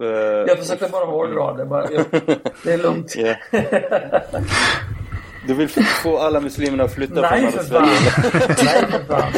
Uh, jag försökte bara hårdra det. Bara, jag, det är lugnt. Yeah. Du vill få alla muslimerna att flytta Nej, från Sverige? Nej, för fan.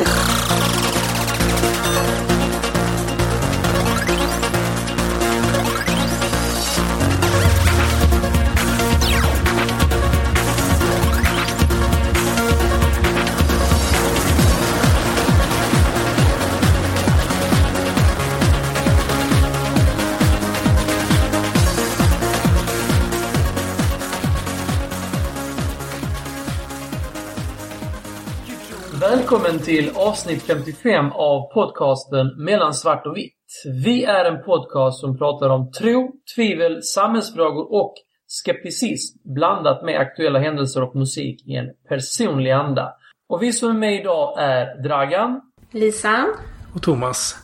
Välkommen till avsnitt 55 av podcasten Mellan svart och vitt. Vi är en podcast som pratar om tro, tvivel, samhällsfrågor och skepticism blandat med aktuella händelser och musik i en personlig anda. Och vi som är med idag är Dragan, Lisa. och Thomas.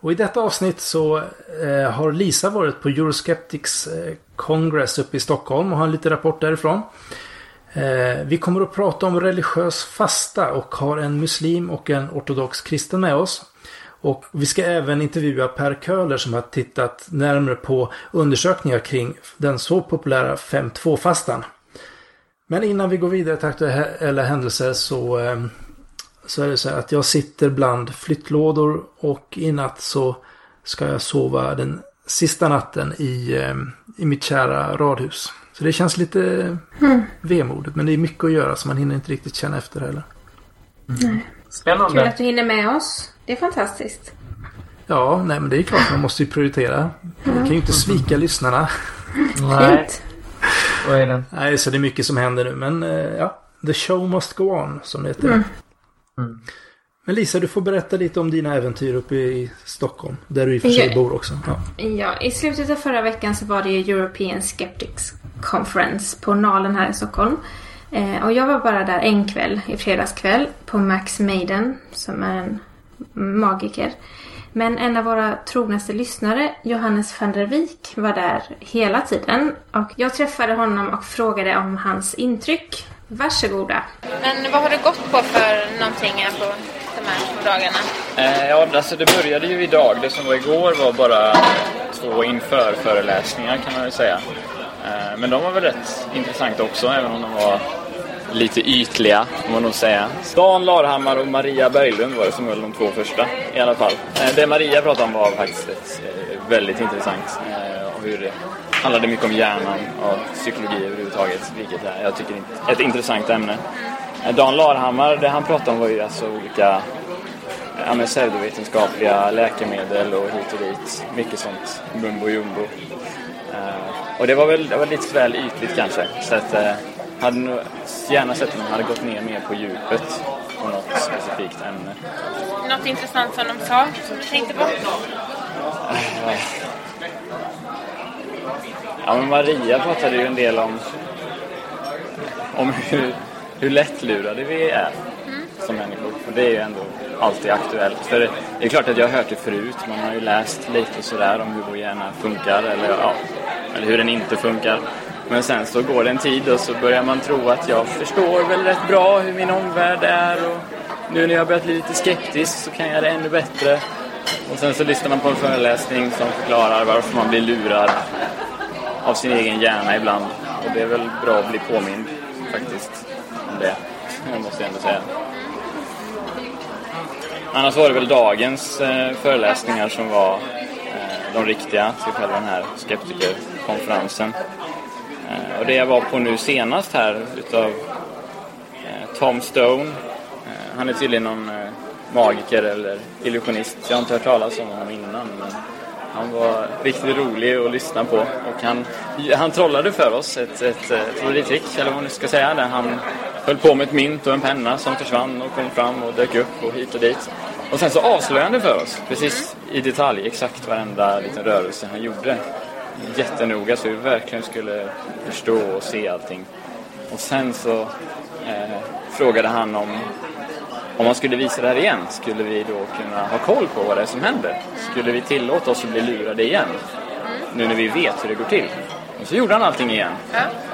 Och i detta avsnitt så eh, har Lisa varit på Euroskeptics eh, Congress uppe i Stockholm och har en liten rapport därifrån. Eh, vi kommer att prata om religiös fasta och har en muslim och en ortodox kristen med oss. Och vi ska även intervjua Per Köhler som har tittat närmare på undersökningar kring den så populära 5.2-fastan. Men innan vi går vidare till aktuella händelser så, eh, så är det så här att jag sitter bland flyttlådor och i natt så ska jag sova den sista natten i, eh, i mitt kära radhus. Så det känns lite Mm. vemodigt men det är mycket att göra så man hinner inte riktigt känna efter heller. Kul Spännande. att du hinner med oss. Det är fantastiskt. Ja, nej men det är klart man måste ju prioritera. Man kan ju inte svika lyssnarna. Nej, är det. Nej, så det är mycket som händer nu men eh, ja, the show must go on som det heter. Mm. Mm. Men Lisa, du får berätta lite om dina äventyr uppe i Stockholm. Där du i och för sig Ja. bor också. Ja. Ja, i slutet av förra veckan så var det ju European Skeptics Conference på Nalen här i Stockholm. Eh, och jag var bara där en kväll, i fredagskväll, på Max Maiden, som är en magiker. Men en av våra trognaste lyssnare, Johannes van der Wijk, var där hela tiden. Och jag träffade honom och frågade om hans intryck. Varsågoda. Men vad har du gått på för någonting här på de här två dagarna? Eh, ja, alltså det började ju idag. Det som var igår var bara två inför föreläsningar kan man väl säga. Eh, men de var väl rätt intressanta också, även om de var lite ytliga, får man nog säga. Dan Larhammar och Maria Berglund var det som höll de två första i alla fall. Eh, det Maria pratade om var faktiskt ett, eh, väldigt intressant. Och hur det handlade mycket om hjärnan och psykologi överhuvudtaget, vilket är, jag tycker, är ett intressant ämne. Dan Larhammar, det han pratade om var ju alltså olika ja, pseudovetenskapliga läkemedel och hit och dit. Mycket sånt mumbo jumbo. Eh, och det var väl det var lite väl ytligt kanske. Så att eh, hade nog gärna sett att man hade gått ner mer på djupet på något specifikt ämne. Något intressant som de sa, som du tänkte på? Ja, men Maria pratade ju en del om, om hur, hur lättlurade vi är som människor. Och det är ju ändå alltid aktuellt. För det är klart att jag har hört det förut. Man har ju läst lite sådär om hur vår hjärna funkar eller, ja, eller hur den inte funkar. Men sen så går det en tid och så börjar man tro att jag förstår väl rätt bra hur min omvärld är och nu när jag börjat bli lite skeptisk så kan jag det ännu bättre. Och sen så lyssnar man på en föreläsning som förklarar varför man blir lurad av sin egen hjärna ibland. Och det är väl bra att bli påmind faktiskt om det. Jag måste ändå säga. Annars var det väl dagens eh, föreläsningar som var eh, de riktiga till själva den här skeptikerkonferensen. Eh, och det jag var på nu senast här utav eh, Tom Stone. Eh, han är tydligen någon eh, magiker eller illusionist. Jag har inte hört talas om honom innan. Men han var riktigt rolig att lyssna på och han, han trollade för oss ett, ett, ett trolleritrick, eller vad man nu ska säga, där han höll på med ett mynt och en penna som försvann och kom fram och dök upp och hit och dit. Och sen så avslöjade han det för oss, precis i detalj, exakt varenda liten rörelse han gjorde. Jättenoga så vi verkligen skulle förstå och se allting. Och sen så eh, frågade han om om man skulle visa det här igen, skulle vi då kunna ha koll på vad det är som händer? Skulle vi tillåta oss att bli lurade igen? Nu när vi vet hur det går till. Och så gjorde han allting igen.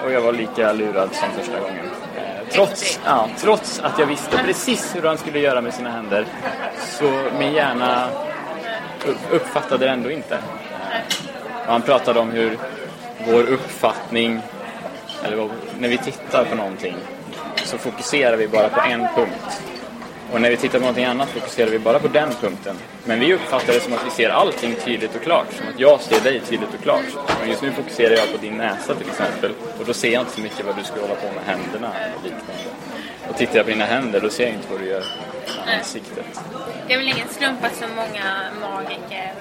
Och jag var lika lurad som första gången. Eh, Trots, ja, trots att jag visste precis hur han skulle göra med sina händer så min hjärna upp- uppfattade det ändå inte. Och han pratade om hur vår uppfattning, eller när vi tittar på någonting, så fokuserar vi bara på en punkt. Och när vi tittar på någonting annat fokuserar vi bara på den punkten. Men vi uppfattar det som att vi ser allting tydligt och klart. Som att jag ser dig tydligt och klart. Och just nu fokuserar jag på din näsa till exempel. Och då ser jag inte så mycket vad du ska hålla på med händerna eller liknande. Och tittar jag på dina händer då ser jag inte vad du gör med ansiktet. Det är väl ingen slump att så många magiker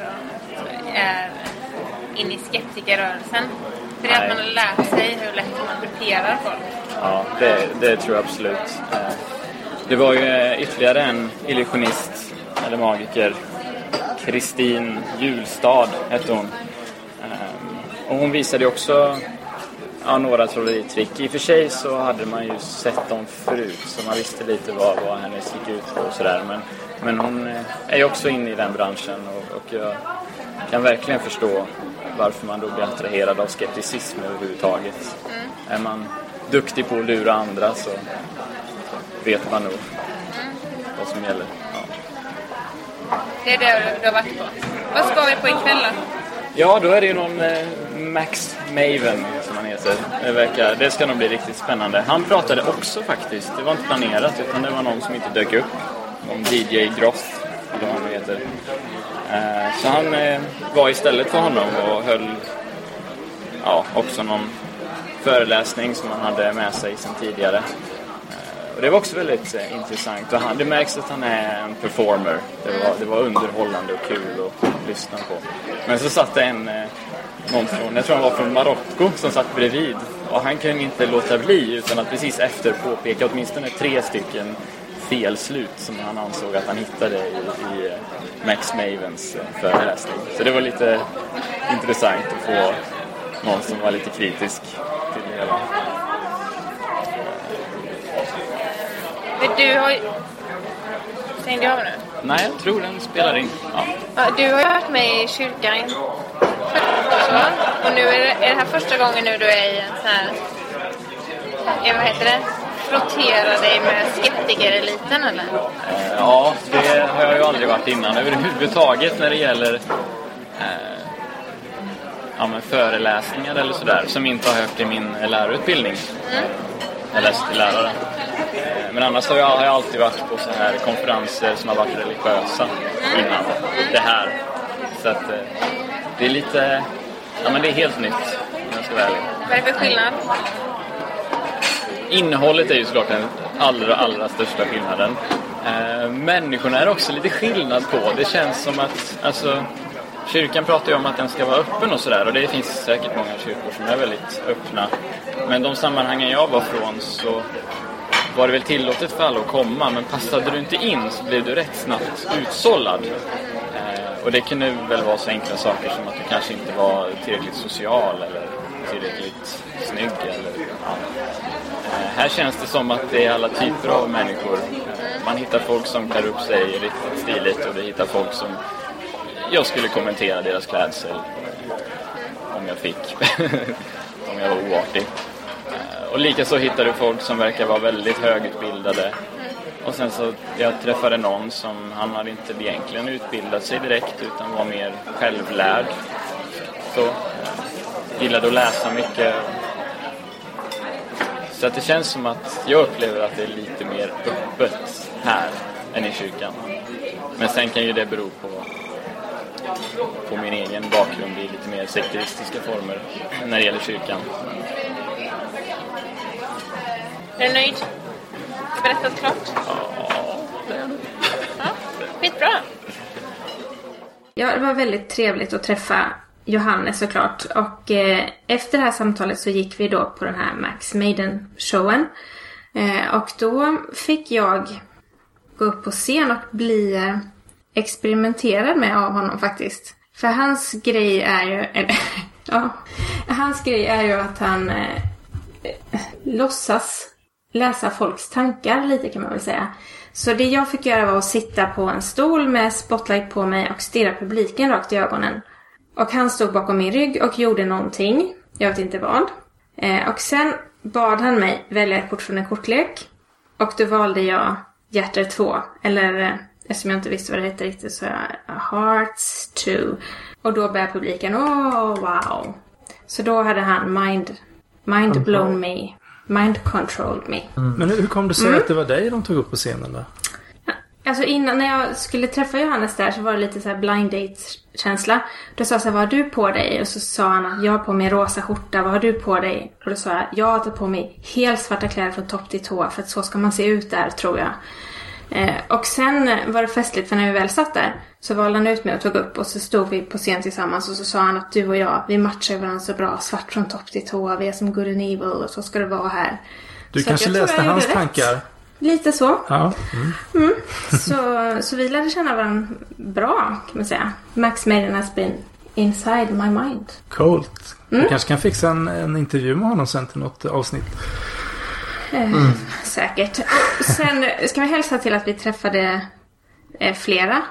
är inne i skeptikerrörelsen. För det är att man har lärt sig hur lätt man duperar folk. Ja, det, det tror jag absolut. Det var ju eh, ytterligare en illusionist, eller magiker. Kristin Julstad hette hon. Eh, Och hon visade ju också ja, några trolleritrick. I och för sig så hade man ju sett dem förut så man visste lite vad, vad hennes gick ut på och sådär. Men, men hon eh, är ju också inne i den branschen och, och jag kan verkligen förstå varför man då blir attraherad av skepticism överhuvudtaget. Är man duktig på att lura andra så vet man nog vad som gäller. Ja. Det är det du har varit på. Vad ska vi på ikväll då? Ja, då är det ju någon eh, Max Maven som han heter. Det, verkar, det ska nog bli riktigt spännande. Han pratade också faktiskt. Det var inte planerat utan det var någon som inte dök upp. Någon DJ Groth, eller vad han heter. Eh, så han eh, var istället för honom och höll ja, också någon föreläsning som han hade med sig sedan tidigare. Och det var också väldigt eh, intressant. Och han, det märks att han är en performer. Det var, det var underhållande och kul att lyssna på. Men så satt det en, eh, någon från, jag tror han var från Marocko, som satt bredvid. Och han kunde inte låta bli utan att precis efter påpeka åtminstone tre stycken felslut som han ansåg att han hittade i, i eh, Max Mavens eh, föreläsning. Så det var lite intressant att få någon som var lite kritisk till det hela. Men du har ju... Stängde jag av nu? Nej, jag tror den spelar in. Ja. Ja, du har ju varit med i kyrkan. Och nu är det, är det här första gången nu du är i en sån här... Ja, vad heter det? Frottera dig med skeptikereliten eller? Eh, Ja, det har jag ju aldrig varit innan överhuvudtaget när det gäller eh, ja, men föreläsningar eller sådär som inte har hört i min lärarutbildning. Jag läste till lärare. Men annars har jag, har jag alltid varit på så här konferenser som har varit religiösa innan det här. Så att eh, det är lite, ja men det är helt nytt om jag ska vara ärlig. Vad är det för skillnad? Innehållet är ju såklart den allra, allra största skillnaden. Eh, människorna är också lite skillnad på. Det känns som att, alltså, kyrkan pratar ju om att den ska vara öppen och sådär och det finns säkert många kyrkor som är väldigt öppna. Men de sammanhangen jag var från så var det väl tillåtet för alla att komma men passade du inte in så blev du rätt snabbt utsållad. Eh, och det kunde väl vara så enkla saker som att du kanske inte var tillräckligt social eller tillräckligt snygg eller ja. Eh, Här känns det som att det är alla typer av människor. Man hittar folk som klär upp sig riktigt stiligt och du hittar folk som jag skulle kommentera deras klädsel om jag fick. om jag var oartig. Och likaså hittar du folk som verkar vara väldigt högutbildade. Och sen så jag träffade någon som, han hade inte egentligen utbildat sig direkt utan var mer självlärd. Så, gillade att läsa mycket. Så att det känns som att jag upplever att det är lite mer öppet här än i kyrkan. Men sen kan ju det bero på, på min egen bakgrund i lite mer sekteristiska former när det gäller kyrkan. Är du nöjd? Har berättat klart? Ja, det är ja, skitbra. Ja, det var väldigt trevligt att träffa Johannes såklart. Och eh, efter det här samtalet så gick vi då på den här Max Maiden-showen. Eh, och då fick jag gå upp på scen och bli eh, experimenterad med av honom faktiskt. För hans grej är ju, eller ja, hans grej är ju att han eh, låtsas läsa folks tankar lite kan man väl säga. Så det jag fick göra var att sitta på en stol med spotlight på mig och stirra publiken rakt i ögonen. Och han stod bakom min rygg och gjorde någonting. Jag vet inte vad. Eh, och sen bad han mig välja ett kort från en kortlek. Och då valde jag Hjärter 2, eller eh, eftersom jag inte visste vad det hette riktigt så jag Hearts 2. Och då började publiken, åh wow. Så då hade han mind, mind blown me. Mind controlled me. Men hur kom det sig Mm. att det var dig de tog upp på scenen då? Alltså innan, när jag skulle träffa Johannes där så var det lite så här blind date känsla. Då sa jag så här, vad har du på dig? Och så sa han att jag har på mig rosa skjorta, vad har du på dig? Och då sa jag, jag har tagit på mig helt svarta kläder från topp till tå för att så ska man se ut där tror jag. Eh, och sen var det festligt för när vi väl satt där så valde han ut mig och tog upp och så stod vi på scen tillsammans och så sa han att du och jag, vi matchar varandra så bra, svart från topp till tå, vi är som good and evil och så ska det vara här. Du Så kanske läste hans rätt. tankar? Lite så. Ja. Mm. Så, så vi lärde känna varandra bra kan man säga. Max Maiden has been inside my mind. Coolt. Mm. Du kanske kan fixa en, en intervju med honom sen till något avsnitt. Eh, Säkert. Och sen ska vi hälsa till att vi träffade eh, flera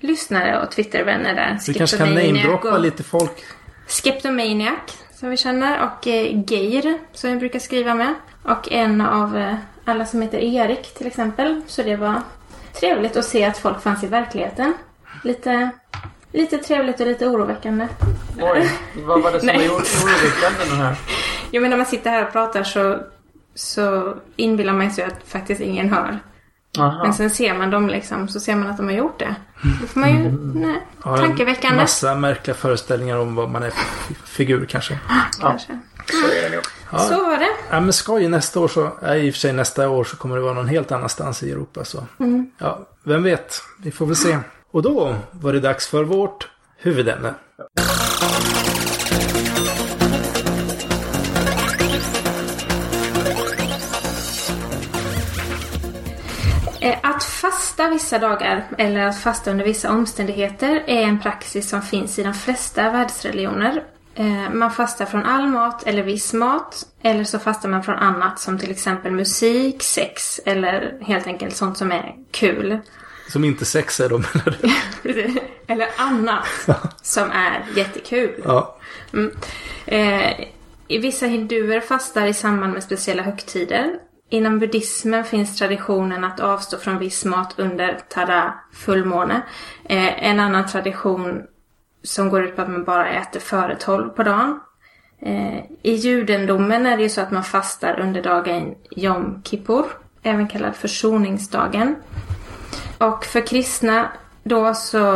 lyssnare och Twittervänner där. Du kanske kan namedroppa lite folk. Skeptomaniac som vi känner och eh, Geir som vi brukar skriva med. Och en av eh, alla som heter Erik till exempel. Så det var trevligt att se att folk fanns i verkligheten. Lite, lite trevligt och lite oroväckande. Oj, vad var det som Nej. var oro- oroväckande den här? Jo men när man sitter här och pratar så, så inbillar man sig att faktiskt ingen hör. Aha. Men sen ser man dem liksom, så ser man att de har gjort det. Då får man ju, nej, Ja, tankeväckande Massa märkliga föreställningar om vad man är för figur kanske. kanske. Så var det. Ja men skoj, nästa år så, ja, i och för sig nästa år så kommer det vara någon helt annanstans i Europa så. Mm. Ja, vem vet. Vi får väl se. Och då var det dags för vårt huvudämne. Att fasta vissa dagar eller att fasta under vissa omständigheter är en praxis som finns i de flesta världsreligioner. Eh, Man fastar från all mat eller viss mat eller så fastar man från annat som till exempel musik, sex eller helt enkelt sånt som är kul. Som inte sex är då menar du? eller annat som är jättekul. Ja. Mm. Eh, vissa hinduer fastar i samband med speciella högtider. Inom buddhismen finns traditionen att avstå från viss mat under tada fullmåne. Eh, en annan tradition som går ut på att man bara äter före tolv på dagen. Eh, I judendomen är det ju så att man fastar under dagen Jom Kippur, även kallad försoningsdagen. Och för kristna då så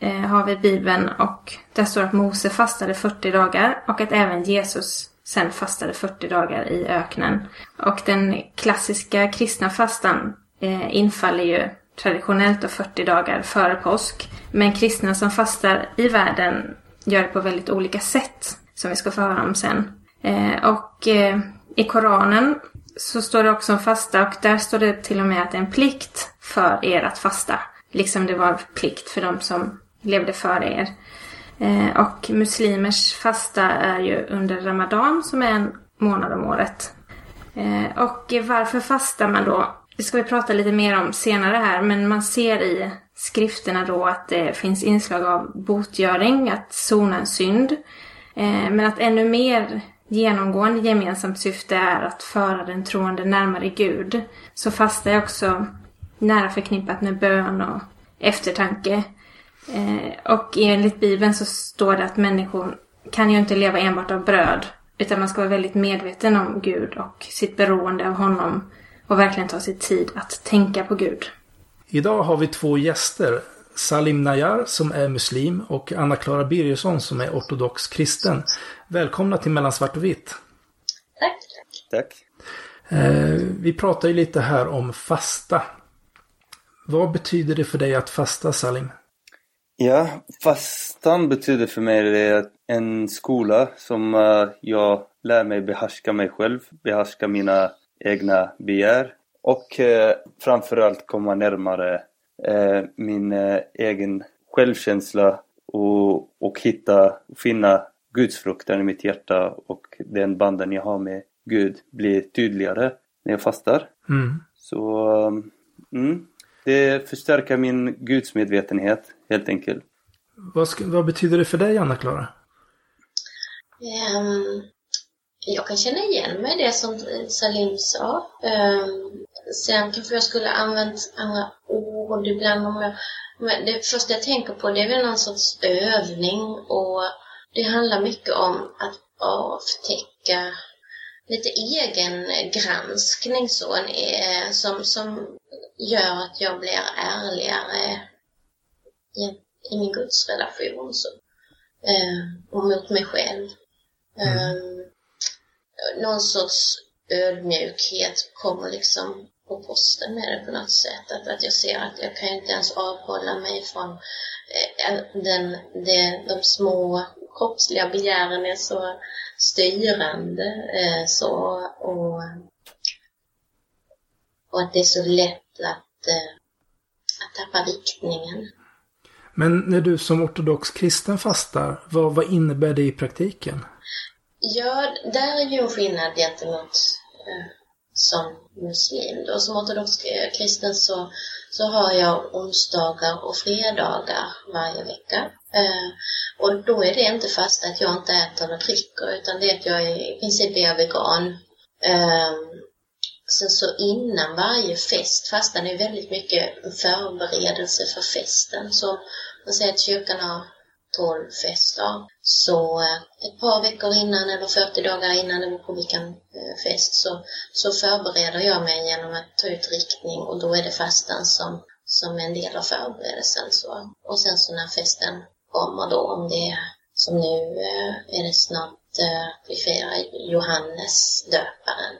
eh, har vi Bibeln och där står att Mose fastade 40 dagar och att även Jesus sen fastade 40 dagar i öknen. Och den klassiska kristna fastan eh, infaller ju traditionellt då 40 dagar före påsk. Men kristna som fastar i världen gör det på väldigt olika sätt som vi ska få höra om sen. Eh, och eh, i Koranen så står det också om fasta och där står det till och med att det är en plikt för er att fasta. Liksom det var en plikt för de som levde före er. Eh, och muslimers fasta är ju under Ramadan som är en månad om året. Eh, och varför fastar man då? Det ska vi prata lite mer om senare här, men man ser i skrifterna då att det finns inslag av botgöring, att sona en synd. Eh, men att ännu mer genomgående gemensamt syfte är att föra den troende närmare Gud. Så fasta är också nära förknippat med bön och eftertanke. Eh, och enligt Bibeln så står det att människor kan ju inte leva enbart av bröd. Utan man ska vara väldigt medveten om Gud och sitt beroende av honom. Och verkligen ta sig tid att tänka på Gud. Idag har vi två gäster. Salim Nayar som är muslim och Anna-Klara Birgersson som är ortodox kristen. Välkomna till Mellan svart och vitt. Tack. Tack. Eh, vi pratar ju lite här om fasta. Vad betyder det för dig att fasta Salim? Ja, fastan betyder för mig det en skola som eh, jag lär mig behärska mig själv, behärska mina egna begär och eh, framförallt komma närmare eh, min egen självkänsla och, och hitta, finna gudsfruktan i mitt hjärta och den banden jag har med Gud blir tydligare när jag fastar. Mm. Så mm, det förstärker min gudsmedvetenhet helt enkelt. Vad, ska, vad betyder det för dig Anna-Klara? Ehm, jag kan känna igen mig i det som Salim sa. Um, sen kanske jag skulle använt andra ord ibland om jag... Men det första jag tänker på det är väl någon sorts övning och det handlar mycket om att avtäcka lite egen granskning så, en, som, som gör att jag blir ärligare i, i min gudsrelation så, eh, och mot mig själv. Mm. Um, någon sorts ödmjukhet kommer liksom på posten med det på något sätt. Att, att jag ser att jag kan inte ens avhålla mig från eh, den, det, de små kroppsliga begären är så styrande eh, så, och, och att det är så lätt att, eh, att tappa riktningen. Men när du som ortodox kristen fastar, vad, vad innebär det i praktiken? Ja, där är ju en skillnad gentemot eh, som muslim. Då. Som ortodox eh, kristen så, så har jag onsdagar och fredagar varje vecka. Eh, och då är det inte fast att jag inte äter eller dricker utan det är att jag är, i princip är vegan. Ehm, sen så innan varje fest, fastan är väldigt mycket förberedelse för festen. Så man säger att kyrkan har 12 fester. Så eh, ett par veckor innan eller 40 dagar innan, det beror på vilken eh, fest, så, så förbereder jag mig genom att ta ut riktning och då är det fastan som, som är en del av förberedelsen. Så. Och sen så när festen kommer då, om det som nu eh, är det snart vi firar Johannes döparen,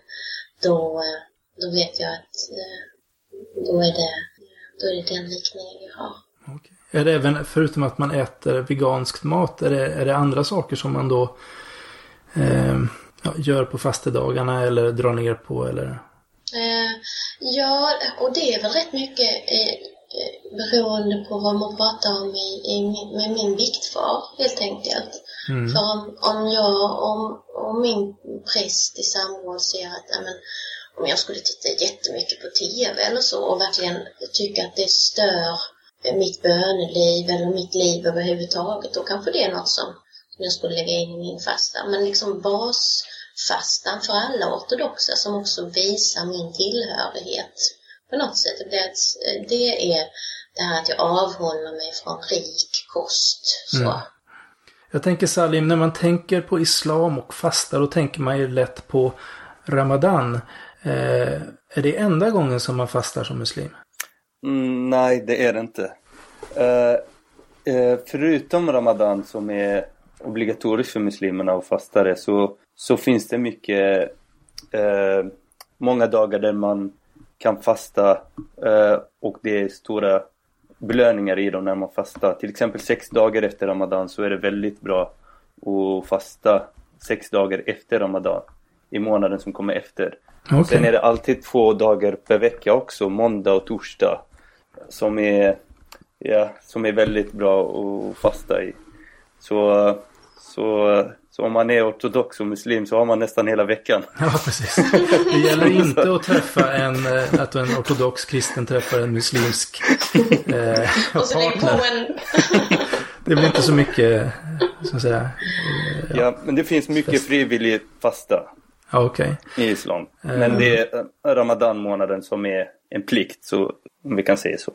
då, då vet jag att då är det, då är det den riktningen vi har. Okay. Är det även, förutom att man äter vegansk mat, är det, är det andra saker som man då eh, ja, gör på fastedagarna eller drar ner på eller? Eh, ja, och det är väl rätt mycket eh, beroende på vad man pratar om i, i, med min viktfar helt enkelt. Mm. För om, om jag, om, om min präst i samråd ser att amen, om jag skulle titta jättemycket på TV eller så och verkligen tycka att det stör mitt böneliv eller mitt liv överhuvudtaget. Då kanske det är något som, som jag skulle lägga in i min fasta. Men liksom basfastan för alla ortodoxa som också visar min tillhörighet på något sätt. Det, det är det här att jag avhåller mig från rik kost. Så. Mm. Jag tänker Salim, när man tänker på islam och fasta då tänker man ju lätt på Ramadan. Eh, är det enda gången som man fastar som muslim? Mm, nej, det är det inte. Uh, uh, förutom Ramadan som är obligatoriskt för muslimerna och fastare så, så finns det mycket uh, många dagar där man kan fasta och det är stora belöningar i dem när man fastar. Till exempel sex dagar efter Ramadan så är det väldigt bra att fasta sex dagar efter Ramadan i månaden som kommer efter. Okay. Sen är det alltid två dagar per vecka också, måndag och torsdag som är, ja, som är väldigt bra att fasta i. Så, så, så om man är ortodox och muslim så har man nästan hela veckan. Ja, precis. Det gäller inte att träffa en, eh, att en ortodox kristen träffar en muslimsk eh, partner. det blir inte så mycket, så att säga. Ja, ja men det finns mycket frivillig fasta. okay. I islam. Men eh. det är Ramadan-månaden som är en plikt, så, om vi kan säga så.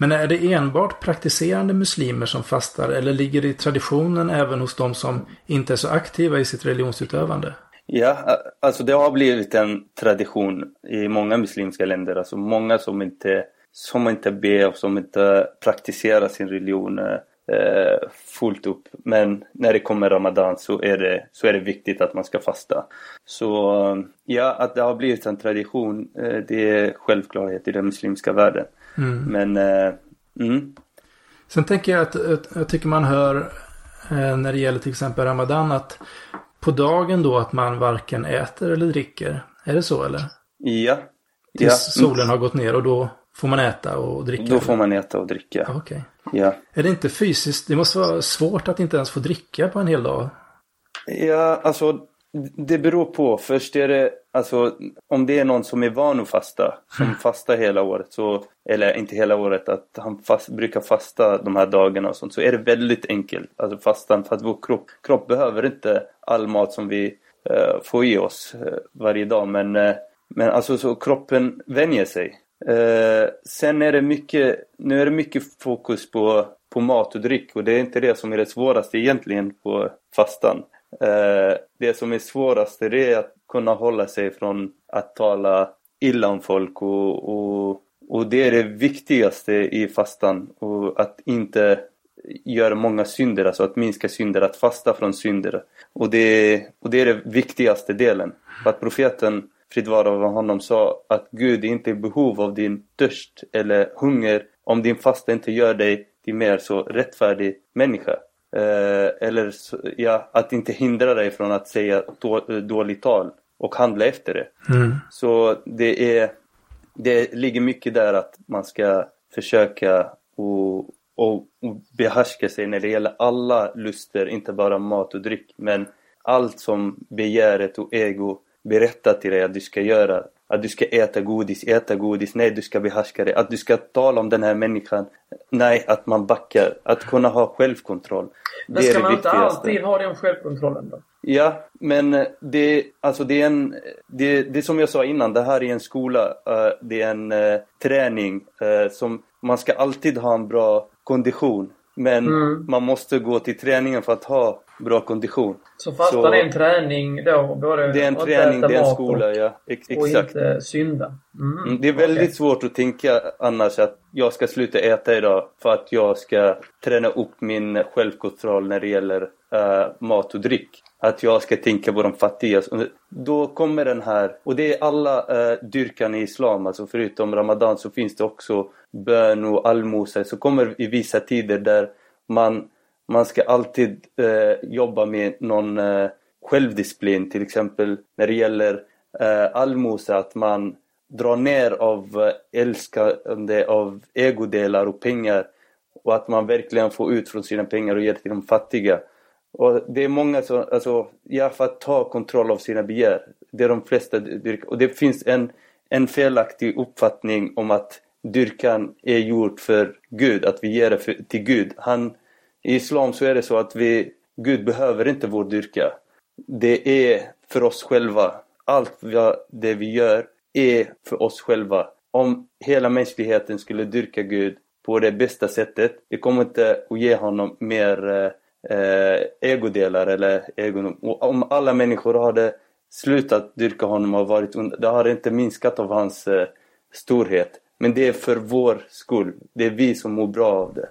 Men är det enbart praktiserande muslimer som fastar eller ligger det i traditionen även hos de som inte är så aktiva i sitt religionsutövande? Ja, alltså det har blivit en tradition i många muslimska länder. Alltså många som inte, som inte ber och som inte praktiserar sin religion eh, fullt upp. Men när det kommer Ramadan så är det, så är det viktigt att man ska fasta. Så ja, att det har blivit en tradition, eh, det är självklarhet i den muslimska världen. Mm. Men, eh, mm. Sen tänker jag att, att jag tycker man hör eh, när det gäller till exempel Ramadan att på dagen då att man varken äter eller dricker. Är det så eller? Ja. Tills ja. solen har gått ner och då får man äta och dricka? Då får man äta och dricka. Okej. Okay. Ja. Är det inte fysiskt, det måste vara svårt att inte ens få dricka på en hel dag? Ja, alltså det beror på. Först är det, alltså om det är någon som är van att fasta, som mm. fastar hela året, så, eller inte hela året, att han fast, brukar fasta de här dagarna och sånt, så är det väldigt enkelt. Alltså fastan, för att vår kropp, kropp behöver inte all mat som vi eh, få i oss eh, varje dag. Men, eh, men alltså så kroppen vänjer sig. Eh, sen är det mycket, nu är det mycket fokus på, på mat och dryck och det är inte det som är det svåraste egentligen på fastan. Eh, det som är svårast är att kunna hålla sig från att tala illa om folk och, och, och det är det viktigaste i fastan. Och att inte göra många synder, alltså att minska synder, att fasta från synder. Och det, och det är den viktigaste delen. För att profeten, frid vare av honom, sa att Gud är inte i behov av din törst eller hunger om din fasta inte gör dig till mer så rättfärdig människa. Eh, eller ja, att inte hindra dig från att säga då, dåligt tal och handla efter det. Mm. Så det är det ligger mycket där att man ska försöka och, och, och behärska sig när det gäller alla luster, inte bara mat och dryck. Men allt som begäret och ego berättar till dig att du ska göra. Att du ska äta godis, äta godis, nej du ska behärska dig. Att du ska tala om den här människan, nej att man backar. Att kunna ha självkontroll. Men ska man inte alltid ha den självkontrollen då? Ja, men det, alltså det är en, det, det som jag sa innan, det här är en skola, uh, det är en uh, träning som man ska alltid ha en bra kondition. Men mm. man måste gå till träningen för att ha bra kondition. Så fastan så, är en träning då? Både det är en träning, det är en skola, och, ja. Ex och exakt. inte synda? Mm. Mm, det är väldigt okay. svårt att tänka annars att jag ska sluta äta idag för att jag ska träna upp min självkontroll när det gäller uh, mat och dryck. Att jag ska tänka på de fattiga. Då kommer den här, och det är alla eh, dyrkan i Islam, alltså förutom Ramadan så finns det också bön och allmosor Så kommer i vissa tider där man, man ska alltid eh, jobba med någon eh, självdisciplin. Till exempel när det gäller eh, allmosa, att man drar ner av eh, älskande av egodelar och pengar. Och att man verkligen får ut från sina pengar och ger till de fattiga. Och det är många som, alltså, ja för att ta kontroll av sina begär. Det är de flesta dyrkar. Och det finns en, en felaktig uppfattning om att dyrkan är gjord för Gud, att vi ger det för, till Gud. Han, I Islam så är det så att vi, Gud behöver inte vår dyrka. Det är för oss själva. Allt det vi gör är för oss själva. Om hela mänskligheten skulle dyrka Gud på det bästa sättet, det kommer inte att ge honom mer eh, eh, egodelar eller egon. Om alla människor hade slutat dyrka honom och varit det hade inte minskat av hans eh, storhet. Men det är för vår skull. Det är vi som mår bra av det.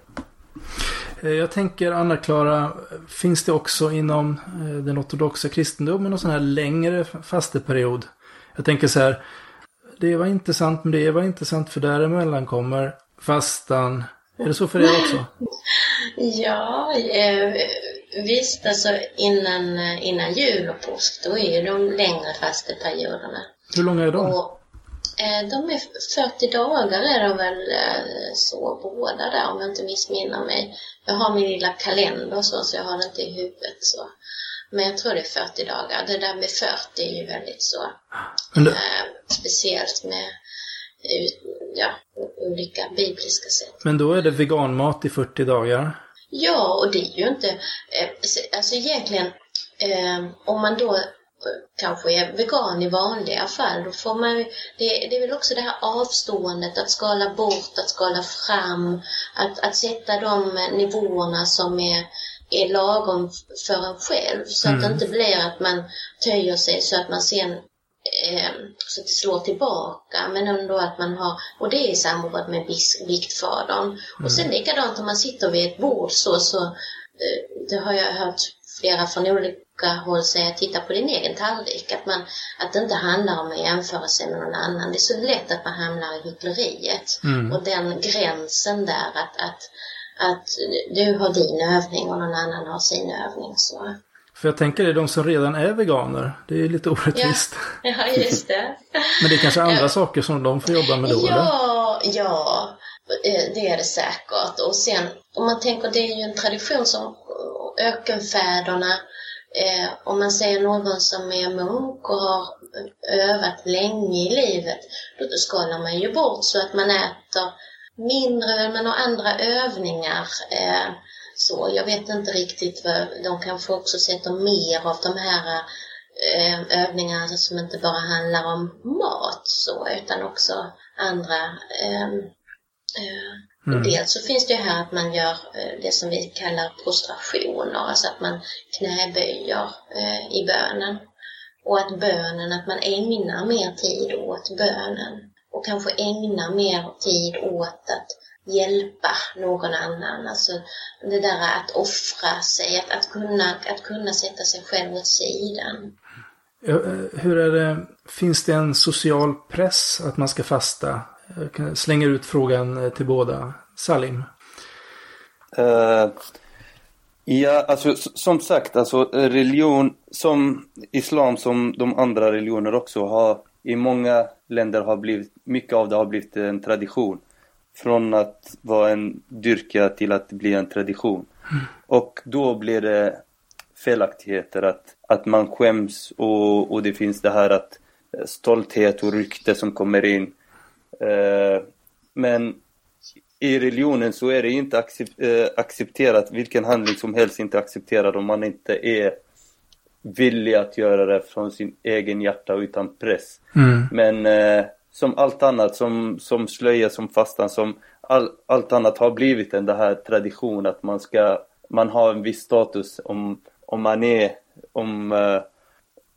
Eh, jag tänker Anna-Klara, finns det också inom eh, den ortodoxa kristendomen någon sån här längre fasteperiod? Jag tänker så här, det var intressant men det var intressant för däremellan kommer fastan, är det så för er också? ja, eh, visst alltså innan, innan jul och påsk då är de längre fasteperioderna. Hur långa är de? Och, eh, de är 40 dagar är de väl eh, så båda där om jag inte missminner mig. Jag har min lilla kalender så, så jag har det inte i huvudet så. Men jag tror det är 40 dagar. Det där med 40 är ju väldigt så det... eh, speciellt med ja, olika bibliska sätt. Men då är det veganmat i 40 dagar? Ja, och det är ju inte... Eh, alltså egentligen, eh, om man då kanske är vegan i vanliga fall, då får man det, det är väl också det här avståendet, att skala bort, att skala fram, att, att sätta de nivåerna som är, är lagom för en själv. Så mm. att det inte blir att man töjer sig så att man sen eh, så att det slår tillbaka men ändå att man har, och det är i samband med viktfadern. Mm. Och sen likadant om man sitter vid ett bord så, så eh, det har jag hört flera från olika håll säga, titta på din egen tallrik. Att, man, att det inte handlar om att jämföra sig med någon annan. Det är så lätt att man hamnar i hyckleriet. Mm. Och den gränsen där att, att, att du har din övning och någon annan har sin övning. Så. För jag tänker det är de som redan är veganer. Det är lite orättvist. Ja, ja just det. Men det är kanske andra ja. saker som de får jobba med då? Ja, eller? ja. Eh, det är det säkert. Och sen om man tänker, det är ju en tradition som ökenfäderna, eh, om man säger någon som är munk och har övat länge i livet, då skalar man ju bort så att man äter mindre, men har andra övningar. Eh, så jag vet inte riktigt vad, de kanske också sätter mer av de här eh, övningar som inte bara handlar om mat så, utan också andra eh, Mm. Dels så finns det ju här att man gör det som vi kallar prostrationer, alltså att man knäböjer i bönen. Och att bönen, att man ägnar mer tid åt bönen. Och kanske ägnar mer tid åt att hjälpa någon annan. Alltså det där att offra sig, att, att, kunna, att kunna sätta sig själv åt sidan. Hur är det, finns det en social press att man ska fasta? Jag slänger ut frågan till båda. Salim? Uh, ja, alltså som sagt, alltså religion som islam som de andra religioner också har i många länder har blivit, mycket av det har blivit en tradition. Från att vara en dyrka till att bli en tradition. Mm. Och då blir det felaktigheter att, att man skäms och, och det finns det här att eh, stolthet och rykte som kommer in. Eh, men i religionen så är det inte eh, accepterat, vilken handling som helst inte accepterad om man inte är villig att göra det från sin egen hjärta utan press. Mm. Men eh, som allt annat, som, som slöja, som fastan, som all, allt annat har blivit den här tradition att man ska, man har en viss status om, om man är, om, eh,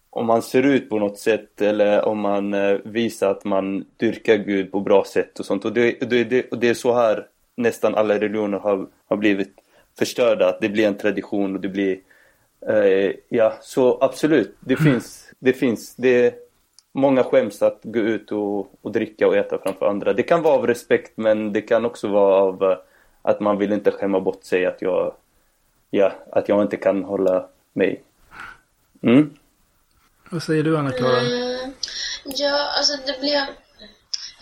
om man ser ut på något sätt eller om man eh, visar att man dyrkar Gud på bra sätt och sånt. Och det, det, det, och det är så här nästan alla religioner har, har blivit förstörda, att det blir en tradition och det blir Uh, ja, så absolut. Det finns, det finns, det många skäms att gå ut och, och, dricka och äta framför andra. Det kan vara av respekt men det kan också vara av uh, att man vill inte skämma bort sig att jag, ja, att jag inte kan hålla mig. Mm. Vad säger du Anna-Klara? Mm, ja, alltså det blir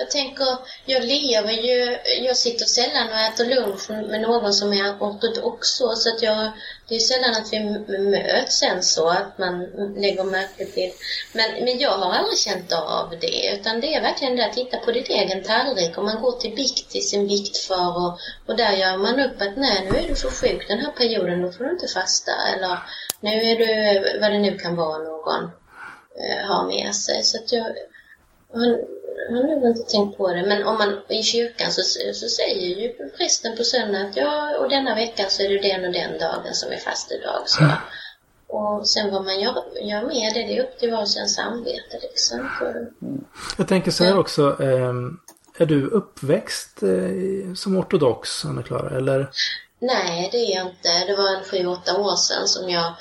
jag tänker, jag lever ju, jag sitter sällan och äter lunch med någon som är ortodox så, så att jag, det är sällan att vi möts sen så att man lägger märke till. Men, men jag har aldrig känt av det, utan det är verkligen det att titta på din egen tallrik. Om man går till bikt, till sin viktfar och, och där gör man upp att nej, nu är du för sjuk den här perioden, då får du inte fasta. Eller nu är du, vad det nu kan vara någon eh, har med sig. Så att jag, jag har nog inte tänkt på det, men om man i kyrkan så, så säger ju prästen på söndag att ja, och denna veckan så är det den och den dagen som är fastedag. Så. Mm. Och sen vad man gör, gör med det, det är upp till var sin samvete liksom. Jag tänker så här också. Eh, är du uppväxt eh, som ortodox, Anna-Klara, eller? Nej, det är jag inte. Det var en sju, åtta år sedan som jag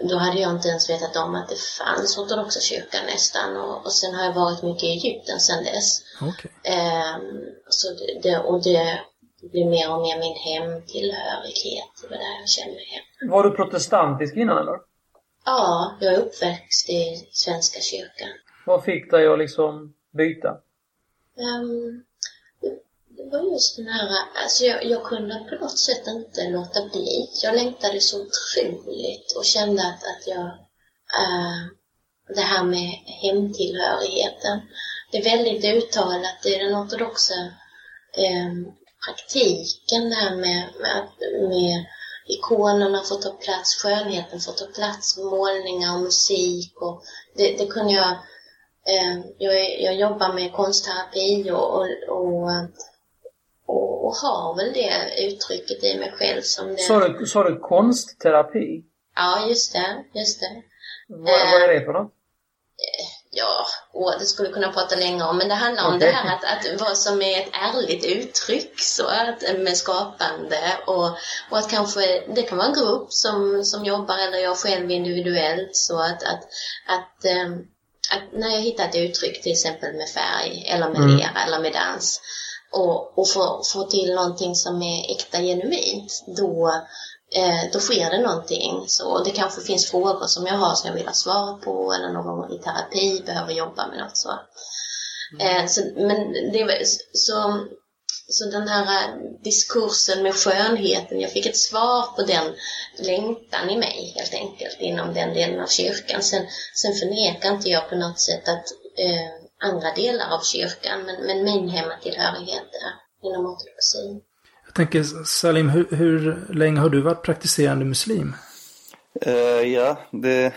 då hade jag inte ens vetat om att det fanns ortodoxa kyrkan nästan. Och, och sen har jag varit mycket i Egypten sen dess. Okay. Um, så det, och det blir mer och mer min hemtillhörighet. Det var där jag kände mig hem. Var du protestantisk innan eller? Ja, jag är uppväxt i Svenska kyrkan. Vad fick dig att liksom byta? Um, det var just den här, alltså jag, jag kunde på något sätt inte låta bli. Jag längtade så otroligt och kände att, att jag, äh, det här med hemtillhörigheten, det är väldigt uttalat i den ortodoxa äh, praktiken, det här med, med, med ikonerna får ta plats, skönheten får ta plats, målningar och musik och det, det kunde jag eh, jag, jag jobbar med konstterapi och, och, och och, har väl det uttrycket i mig själv som det... Sa du, sa du konstterapi? Ja, just det. Just det. Vad, eh, vad är det för något? Eh, ja, och det skulle kunna prata länge om, men det handlar om okay. det här att, att vad som är ett ärligt uttryck så att, med skapande och, och att kanske det kan vara en grupp som, som jobbar eller jag själv individuellt så att, att, att, ähm, att när jag hittar ett uttryck till exempel med färg eller med mm. lera eller med dans och, och få, få till någonting som är äkta genuint, då, eh, då sker det någonting. Så det kanske finns frågor som jag har som jag vill ha svar på eller någon i terapi behöver jobba med något så. Eh, så men det, så, så den här diskursen med skönheten, jag fick ett svar på den längtan i mig helt enkelt inom den delen av kyrkan. Sen, sen förnekar inte jag på något sätt att eh, andra delar av kyrkan, men, men min hemmatillhörighet är inom ortodoxin. Jag tänker Salim, hur, hur länge har du varit praktiserande muslim? Uh, ja, det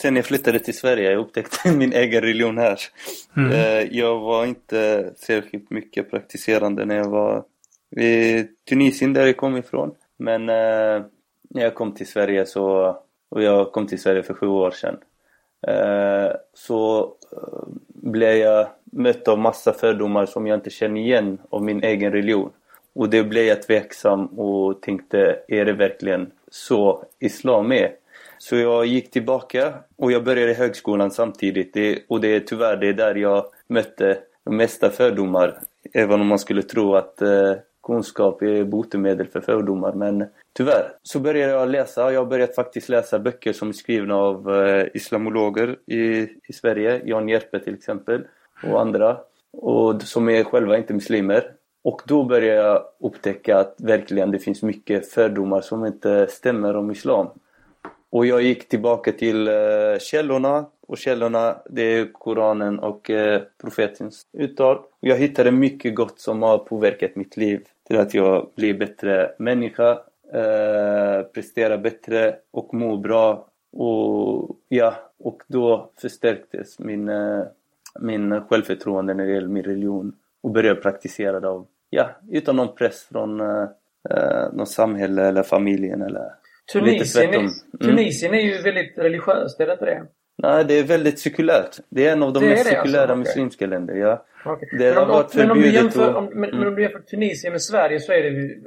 sen jag flyttade till Sverige, jag upptäckte min egen religion här. Mm. Eh, jag var inte särskilt mycket praktiserande när jag var i Tunisien där jag kom ifrån. Men eh, när jag kom till Sverige så, och jag kom till Sverige för sju år sedan. Så blev jag mött av massa fördomar som jag inte känner igen av min egen religion. Och det blev jag tveksam och tänkte, är det verkligen så islam är? Så jag gick tillbaka och jag började högskolan samtidigt. Det, och det är tyvärr det är där jag mötte de mesta fördomar. Även om man skulle tro att eh, kunskap är botemedel för fördomar. Men tyvärr så började jag läsa. Jag har börjat faktiskt läsa böcker som är skrivna av eh, islamologer i, i Sverige. Jan Järpe till exempel och andra. Och som är själva inte muslimer. Och då började jag upptäcka att verkligen det finns mycket fördomar som inte stämmer om islam. Och jag gick tillbaka till eh, källorna och källorna det är Koranen och eh, profetens uttal. Och jag hittade mycket gott som har påverkat mitt liv till att jag blir bättre människa, eh, presterar bättre och mår bra. Och ja, och då förstärktes min, eh, min självförtroende när det gäller min religion och började praktisera det av, ja, utan någon press från eh, eh, samhälle eller familjen eller Tunisien, är. Mm. Tunisien är ju väldigt religiöst, är det inte det? Nej, det är väldigt sekulärt. Det är en av de Det är mest alltså, sekulära okej. muslimska länder, ja. Det men, har om, men, om du jämför, att- om, men, men Mm. om du jämför Tunisien med Sverige så är det ju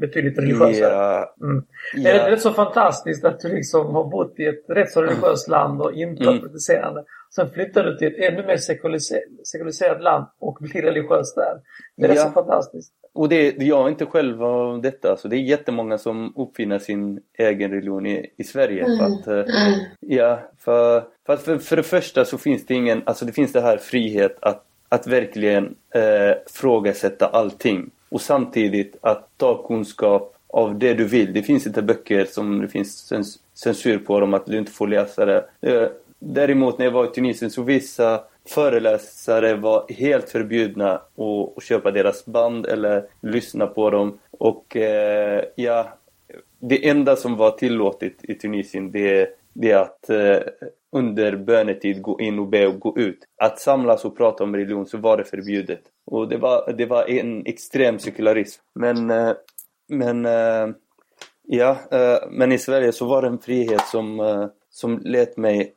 betydligt religiösare. Ja, Mm. ja. Är det rätt så fantastiskt att du liksom har bott i ett rätt så religiöst land och inte Mm. praktiserande. Sen flyttar du till ett ännu mer sekulariserat, land och blir religiös där. Det är rätt Ja. så fantastiskt. Och det, jag är inte själv av detta, så det är jättemånga som uppfinner sin egen religion i, i Sverige. För att, eh, Mm. ja, för, för, för, för det första så finns det ingen, alltså det finns det här frihet att, att verkligen eh, frågasätta allting. Och samtidigt att ta kunskap av det du vill. Det finns inte böcker som det finns cens- censur på dem att du inte får läsa det. Eh, Däremot när jag var i Tunisien så vissa föreläsare var helt förbjudna att, att köpa deras band eller lyssna på dem. Och eh, ja, det enda som var tillåtet i Tunisien det, det är att eh, under bönetid gå in och be och gå ut. Att samlas och prata om religion så var det förbjudet. Och det var, det var en extrem sekularism. Men, eh, men eh, ja, eh, men i Sverige så var det en frihet som, eh, som lät mig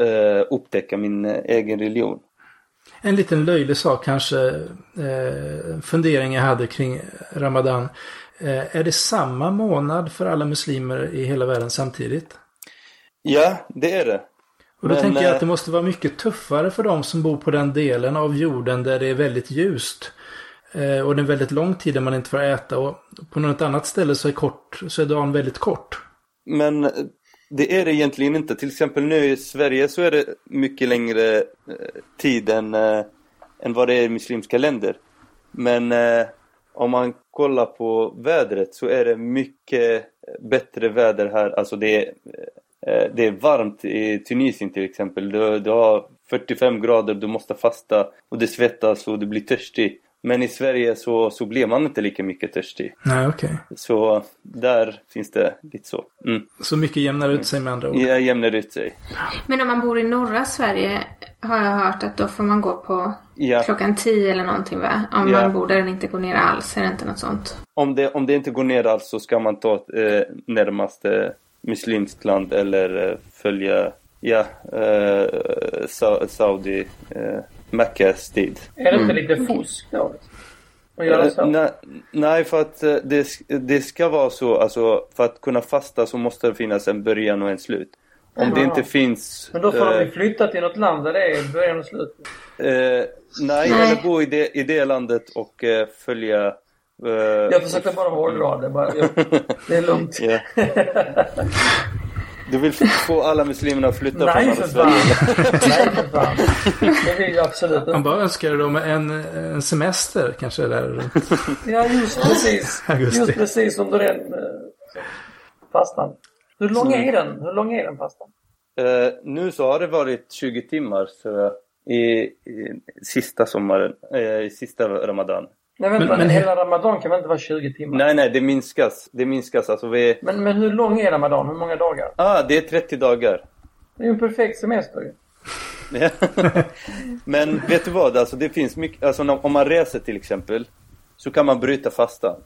eh, upptäcka min eh, egen religion. En liten löjlig sak kanske, eh, fundering jag hade kring Ramadan. Eh, är det samma månad för alla muslimer i hela världen samtidigt? Ja, det är det. Och då Men, tänker jag eh, att det måste vara mycket tuffare för de som bor på den delen av jorden där det är väldigt ljust. Eh, och det är väldigt lång tid där man inte får äta. Och på något annat ställe så är, kort, så är dagen väldigt kort. Men eh, det är det egentligen inte. Till exempel nu i Sverige så är det mycket längre eh, tid än, eh, än vad det är i muslimska länder. Men eh, om man kollar på vädret så är det mycket eh, bättre väder här. Alltså det är, eh, det är varmt i Tunisien till exempel. Du, du har 45 grader, du måste fasta och det svettas och du blir törstig. Men i Sverige så, så blir man inte lika mycket törstig. Nej, okej. Så där finns det lite så. Mm. Så mycket jämnar ut sig med andra ord. Jag jämnar ut sig. Men om man bor i norra Sverige har jag hört att då får man gå på Ja. klockan 10 eller någonting va? Om Ja. man bor där den inte går ner alls. Är det inte något sånt? Om det, om det inte går ner alls så ska man ta eh, närmaste muslimskt land eller eh, följa ja, eh, Sa- Saudi, eh, Meckas tid. Är det inte lite fusk då? Att göra så? nej, nej, för att eh, det, det ska vara så, alltså för att kunna fasta så måste det finnas en början och en slut. Om det inte finns... Men då får de eh, flytta till något land där det är början och slut. nej, Nej. eller bo i det, i det landet och följa... Jag försökte bara hårdra det. Bara, jag, det är lugnt. Du vill få alla muslimerna att flytta Nej från för Sverige? fan. Nej för fan. Det vill jag absolut Man inte. bara önskar dem en, en semester kanske där runt. Ja, just precis. Augusti. Just precis under den eh, fastan. Hur lång är den? Hur lång är den fastan? Eh, nu så har det varit 20 timmar så, i, i sista sommaren, eh, i sista ramadan. Nej vänta, Men- men- hela Ramadan kan väl inte vara 20 timmar? Nej, nej, det minskas. Det minskas. Alltså vi... Men, men hur lång är Ramadan? Hur många dagar? Ah, det är 30 dagar. Det är ju en perfekt semester. Men vet du vad, alltså det finns mycket, alltså om man reser till exempel så kan man bryta fastan.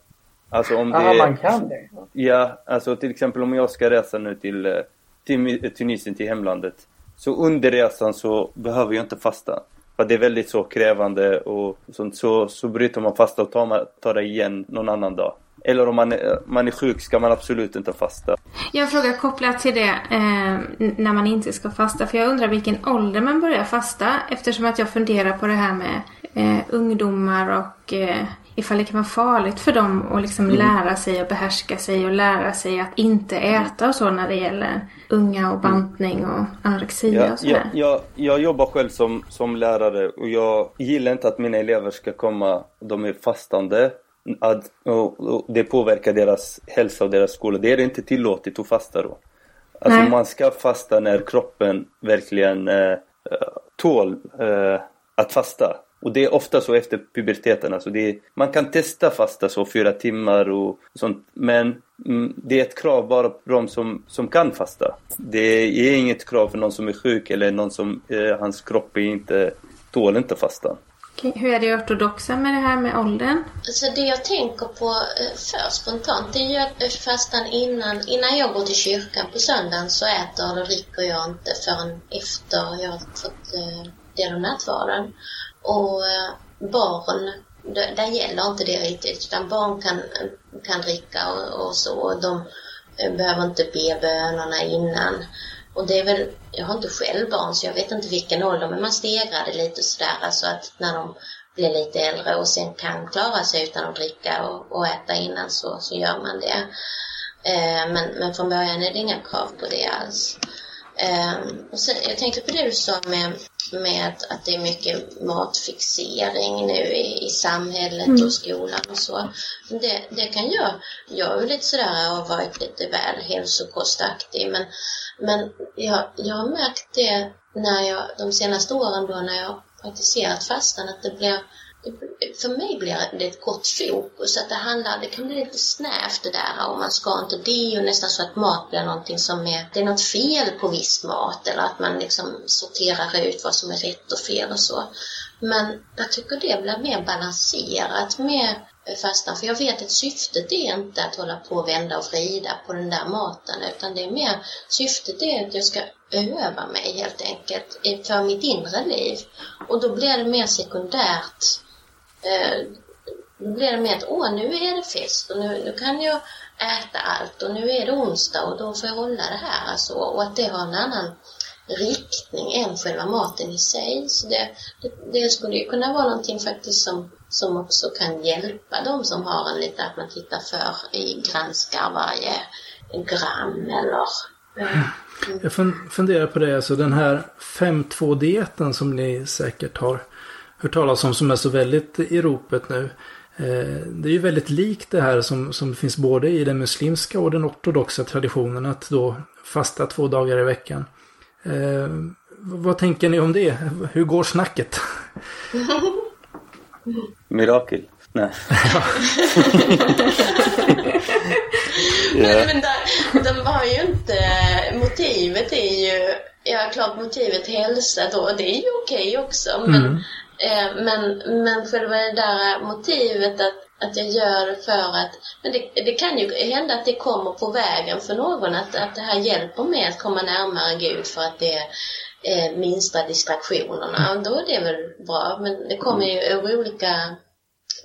Alltså om Ja, det, man kan det. Ja, alltså till exempel om jag ska resa nu till, eh, till Tunisien, till hemlandet. Så under resan så behöver jag inte fasta. För det är väldigt så krävande och sånt. Så, så bryter man fasta och tar, tar det igen någon annan dag. Eller om man är, man är sjuk ska man absolut inte fasta. Jag har en fråga kopplat till det eh, när man inte ska fasta. För jag undrar vilken ålder man börjar fasta. Eftersom att jag funderar på det här med eh, ungdomar och eh, ifall det kan vara farligt för dem att liksom Mm. lära sig och behärska sig och lära sig att inte äta och så när det gäller unga och bantning och anorexia Ja, och sådär. jag, jag, jag jobbar själv som, som lärare och jag gillar inte att mina elever ska komma, de är fastande. Att, och, och det påverkar deras hälsa och deras skola. Det är inte tillåtet att fasta då. Alltså Nej. man ska fasta när kroppen verkligen eh, eh, tål eh, att fasta. Och det är ofta så efter puberteten. Alltså det är, man kan testa fasta så fyra timmar och sånt. Men mm, det är ett krav bara på de som, som kan fasta. Det är inget krav för någon som är sjuk eller någon som eh, hans kropp är inte tål inte fasta. Okej, Hur är det ortodoxa med det här med åldern? Alltså det jag tänker på eh, för spontant, det är ju att eh, fastan innan, innan jag går till kyrkan på söndagen så äter eller dricker jag inte förrän efter jag har fått eh, del av nattvarden. Och eh, barn, där, där gäller inte det riktigt, utan barn kan, kan dricka och, och så. Och de eh, behöver inte be bönorna innan. Och det är väl, jag har inte själv barn så jag vet inte vilken ålder, men man stegrar det lite sådär, alltså att när de blir lite äldre och sen kan klara sig utan att dricka och, och äta innan så, så gör man det. Eh, men, men från början är det inga krav på det alls. Eh, och sen, jag tänkte på det du sa med, med att, det är mycket matfixering nu i, i samhället och skolan och så. Det, det kan jag, jag är lite sådär, har varit lite väl hälsokostaktig men, men jag, jag har märkt det när jag, de senaste åren då när jag praktiserat fastan att det blir för mig blir det ett gott fokus, att det handlar, det kan bli lite snävt det där och man ska inte det och nästan så att mat blir någonting som är, det är något fel på viss mat eller att man liksom sorterar ut vad som är rätt och fel och så. Men jag tycker det blir mer balanserat med fastan, för jag vet att syftet är inte att hålla på och vända och vrida på den där maten, utan det är mer, syftet är att jag ska öva mig helt enkelt för mitt inre liv. Och då blir det mer sekundärt. Eh, då blir det mer att, åh, nu är det fest och nu, nu kan jag äta allt och nu är det onsdag och då får jag hålla det här. Alltså, och att det har en annan riktning än själva maten i sig. Så det, det, det skulle ju kunna vara någonting faktiskt som, som också kan hjälpa de som har en lite, att man tittar för i granskar varje gram eller mm. Jag funderar på det, alltså den här 5-2-dieten som ni säkert har hört talas om som är så väldigt i ropet nu. Eh, Det är ju väldigt likt det här som, som finns både i den muslimska och den ortodoxa traditionen att då fasta två dagar i veckan. Eh, vad tänker ni om det? Hur går snacket? Mirakel. Nej. Men, men där, de har ju inte, motivet är ju, ja klart motivet hälsa då, det är ju okej också. Men, eh, men, men själva det där motivet att, att jag gör det för att, men det, det kan ju hända att det kommer på vägen för någon, att, att det här hjälper mig att komma närmare Gud för att det eh, minsta distraktionerna. Och då är det väl bra, men det kommer ju ur olika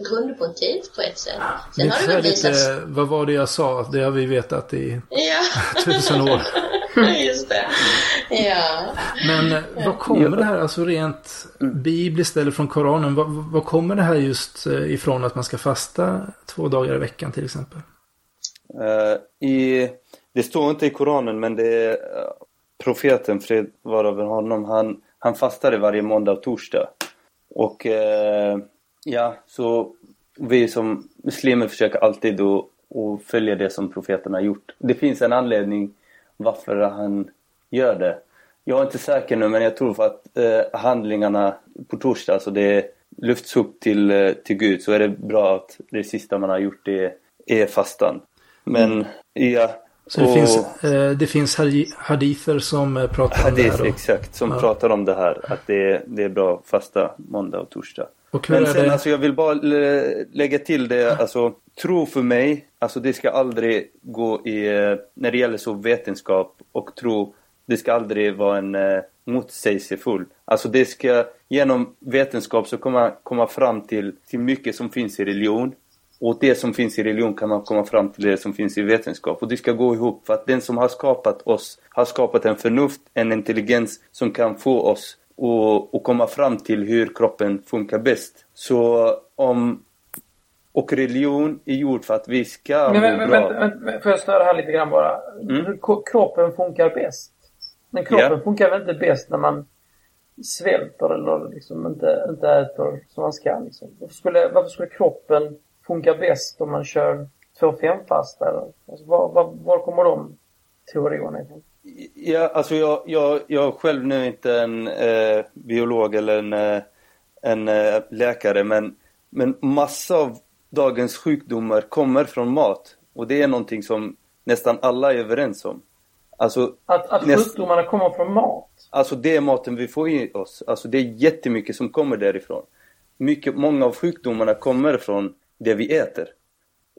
grundmotiv på ett sätt. Sen har det väl visat lite, vad var det jag sa? Det har vi vetat i Ja. tusen år. Just det. Ja. Men eh, vad kommer det här, alltså rent bibliskt eller från Koranen, vad, vad kommer det här just eh, ifrån att man ska fasta två dagar i veckan till exempel? Eh, i, det står inte i Koranen men det är eh, profeten, fred vare över honom, han, han fastade varje måndag och torsdag. Och eh, ja, så vi som muslimer försöker alltid att, att följa det som profeten har gjort. Det finns en anledning varför han gör det. Jag är inte säker nu men jag tror för att eh, handlingarna på torsdag, alltså det lyfts upp till, eh, till Gud så är det bra att det sista man har gjort är, är fastan. Men ja, Så det Och- finns, eh, det finns hadi- hadither som eh, pratar om det Hadith, här. Och, exakt, som Ja. pratar om det här. Att det är, det är bra att fasta måndag och torsdag. och Men sen det? alltså jag vill bara lä- lägga till det, alltså tro för mig, alltså det ska aldrig gå i, eh, när det gäller så vetenskap och tro, det ska aldrig vara en eh, motsägelsefull. Alltså det ska, genom vetenskap så kommer man komma fram till, till mycket som finns i religion. Och det som finns i religion kan man komma fram till det som finns i vetenskap. Och det ska gå ihop för att den som har skapat oss har skapat en förnuft, en intelligens som kan få oss att komma fram till hur kroppen funkar bäst. Så om... Och religion är gjord för att vi ska Men, men, men, bra. vänta, vänta, får jag störa här lite grann bara? Mm. Kroppen funkar bäst. Men kroppen Ja. funkar väl inte bäst när man svälter eller liksom inte, inte äter som man ska. Liksom. Varför, skulle, varför skulle kroppen funka bäst om man kör 2-5 fasta? Eller? Alltså, var, var, var kommer de teorierna ifrån? Ja, alltså jag, jag, jag är själv nu inte en eh, biolog eller en, eh, en eh, läkare men, men massa av dagens sjukdomar kommer från mat. Och det är någonting som nästan alla är överens om. Alltså, Att, att Näst- sjukdomarna kommer från mat? alltså det är maten vi får i oss. Alltså det är jättemycket som kommer därifrån. Mycket, många av sjukdomarna kommer från det vi äter.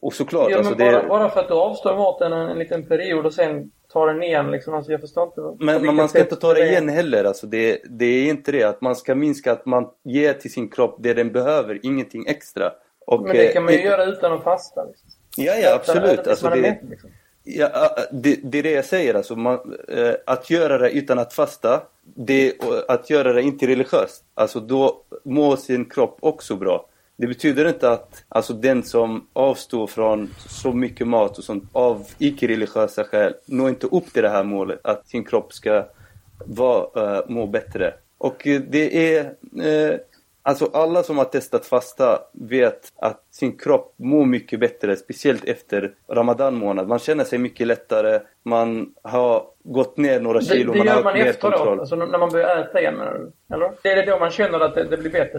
Och såklart, Ja, alltså bara, är... bara för att du avstår maten en, en liten period och sen tar den igen liksom. Alltså jag förstår inte. Men, men man ska inte ta det igen heller. Alltså det, det är inte det. Att man ska minska att man ger till sin kropp det den behöver, ingenting extra. Och, Men det kan man ju eh, göra utan att fasta. Liksom. Ja, ja absolut. Alltså det, mätt, liksom. ja, ah, det, det är det jag säger. Alltså man, eh, att göra det utan att fasta, det, att göra det inte religiöst. Alltså då mår sin kropp också bra. Det betyder inte att alltså den som avstår från så mycket mat och sånt av icke-religiösa skäl når inte upp till det här målet. Att sin kropp ska vara, uh, må bättre. Och eh, det är... eh, Alltså alla som har testat fasta vet att sin kropp mår mycket bättre, speciellt efter Ramadan månad. Man känner sig mycket lättare, man har gått ner några Det, kilo, det man gör har man mer efteråt, kontroll. alltså när man börjar äta igen menar du? Eller? Det är det då man känner att det, det blir bättre?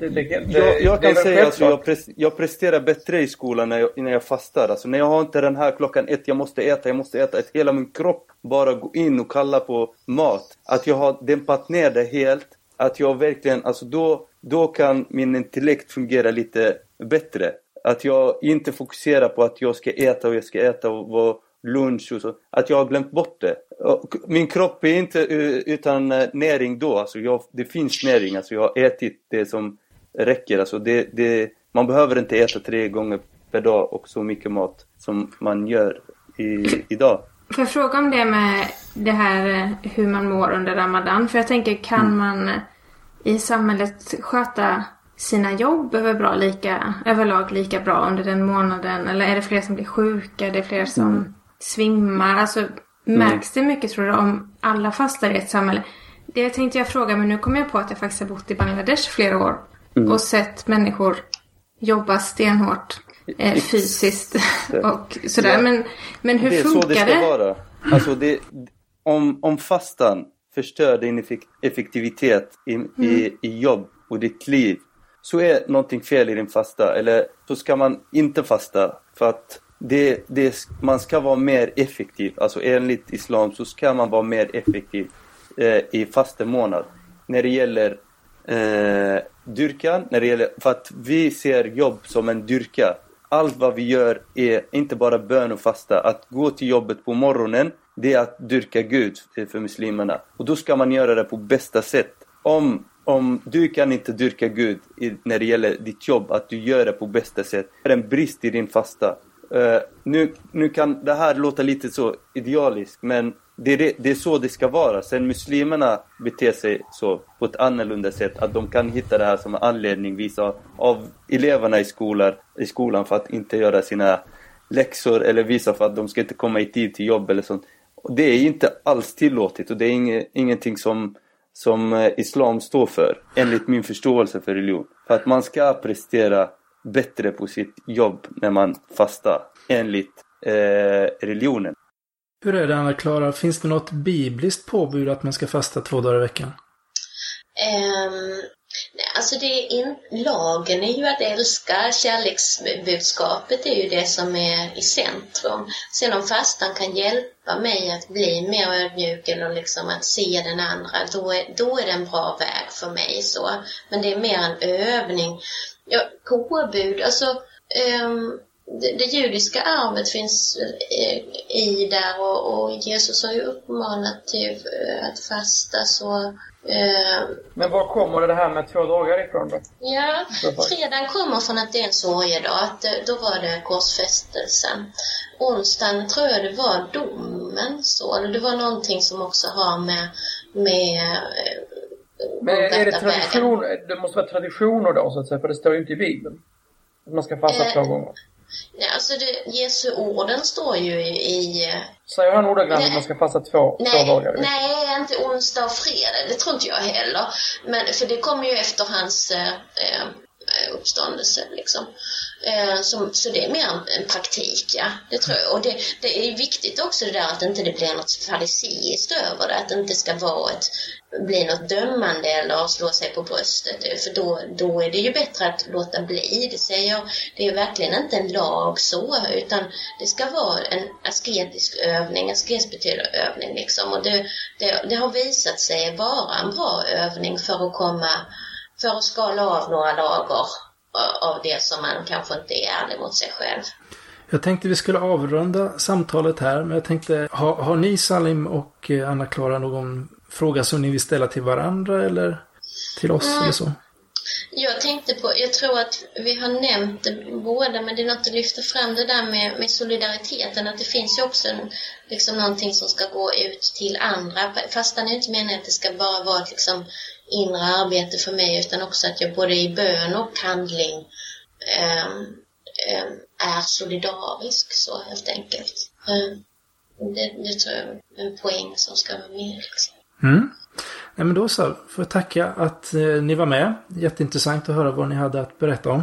Det, det, det, Jag, jag det kan säga alltså, självklart. jag, pres, jag presterar bättre i skolan när jag, när jag fastar. Alltså när jag har inte den här klockan ett, jag måste äta, jag måste äta. Att hela min kropp bara går in och kallar på mat. Att jag har dämpat ner det helt. Att jag verkligen, alltså då, då kan min intellekt fungera lite bättre. Att jag inte fokuserar på att jag ska äta och jag ska äta och vara lunch och så. Att jag har glömt bort det. Och Min kropp är inte eh, utan eh, näring då. Alltså jag, det finns näring. Alltså jag har ätit det som räcker. Alltså det, det, man behöver inte äta tre gånger per dag och så mycket mat som man gör i, idag. Får jag fråga om det med det här eh, hur man mår under Ramadan? För jag tänker, kan Mm. man i samhället sköta sina jobb över bra, lika, överlag lika bra under den månaden? Eller är det fler som blir sjuka? Det är fler som Mm. svimmar? Alltså, märks det mycket tror du om alla fastar i ett samhälle? Det tänkte jag fråga, men nu kom jag på att jag faktiskt har bott i Bangladesh flera år Mm. och sett människor jobba stenhårt eh, fysiskt och sådär. Ja. Men, men hur det är funkar så det ska vara. Alltså det, om, om fastan förstör din effek- effektivitet i, i, i jobb och ditt liv så är någonting fel i din fasta. Eller så ska man inte fasta för att det, det, man ska vara mer effektiv. Alltså enligt Islam så ska man vara mer effektiv eh, i fastemånad. När det gäller eh, dyrkan, när det gäller, för att vi ser jobb som en dyrka. Allt vad vi gör är inte bara bön och fasta. Att gå till jobbet på morgonen, det är att dyrka Gud för muslimerna. Och då ska man göra det på bästa sätt. Om, om du kan inte dyrka Gud i, när det gäller ditt jobb, att du gör det på bästa sätt. Det är en brist i din fasta. Uh, nu, nu kan det här låta lite så idealiskt, men det är, det, det är så det ska vara. Sen muslimerna beter sig så på ett annorlunda sätt. Att de kan hitta det här som en anledning, visa av eleverna i, skolan, i skolan för att inte göra sina läxor eller visa för att de ska inte komma i tid till jobb eller sånt. Och det är inte alls tillåtet och det är inge, ingenting som, som eh, Islam står för, enligt min förståelse för religion. För att man ska prestera bättre på sitt jobb när man fastar, enligt eh, religionen. Hur är det Anna-Klara? Finns det något bibliskt påbud att man ska fasta två dagar i veckan? Ehm, nej, alltså det är in, lagen är ju att älska. Kärleksbudskapet är ju det som är i centrum. Sen om fastan kan hjälpa mig att bli mer ödmjuk eller liksom att se den andra, då är, då är det en bra väg för mig. så. Men det är mer en övning. Ja, påbud, alltså um, det, det, judiska arvet finns eh, i där och, och, Jesus har ju uppmanat till eh, att fasta så men var kommer det här med två dagar ifrån då? Ja, fredagen kommer från att det är en sorgedag, att då var det korsfästelsen. Onsdagen tror jag det var domen, så. Det var någonting som också har med, med Men är det tradition, det måste vara traditioner då så att säga, för det står ju inte i Bibeln. Att man ska fasta eh, två gånger. Nej, alltså det, Jesu orden står ju i... Säger han ordagrant att man ska passa två, nej, två dagar? Nej, inte onsdag och fredag. Det tror inte jag heller. Men, för det kommer ju efter hans eh, eh uppståndelse. Liksom. Eh, som, så det är mer en, en, praktik, ja. Det tror jag. Och det, det är viktigt också det där att inte det blir något fariseiskt över det. Att det inte ska vara ett, bli något dömande eller slå sig på bröstet. För då, då är det ju bättre att låta bli. Det säger jag, det är verkligen inte en lag så, utan det ska vara en asketisk övning. Asketisk betyder övning liksom. Och det, det, det har visat sig vara en bra övning för att komma för att skala av några lager av det som man kanske inte är ärlig mot sig själv. Jag tänkte vi skulle avrunda samtalet här, men jag tänkte, har, har ni Salim och eh, Anna-Klara någon fråga som ni vill ställa till varandra eller till oss mm. eller så? Jag tänkte på, jag tror att vi har nämnt det båda, men det är något att lyfta fram det där med, med solidariteten, att det finns ju också en, liksom någonting som ska gå ut till andra. Fastan är inte meningen att det ska bara vara ett liksom inre arbete för mig, utan också att jag både i bön och handling eh, eh, är solidarisk så helt enkelt. Eh, det, det tror jag är en poäng som ska vara med. Liksom. Mm. Nej, men då så. Får jag tacka att eh, ni var med. Jätteintressant att höra vad ni hade att berätta om.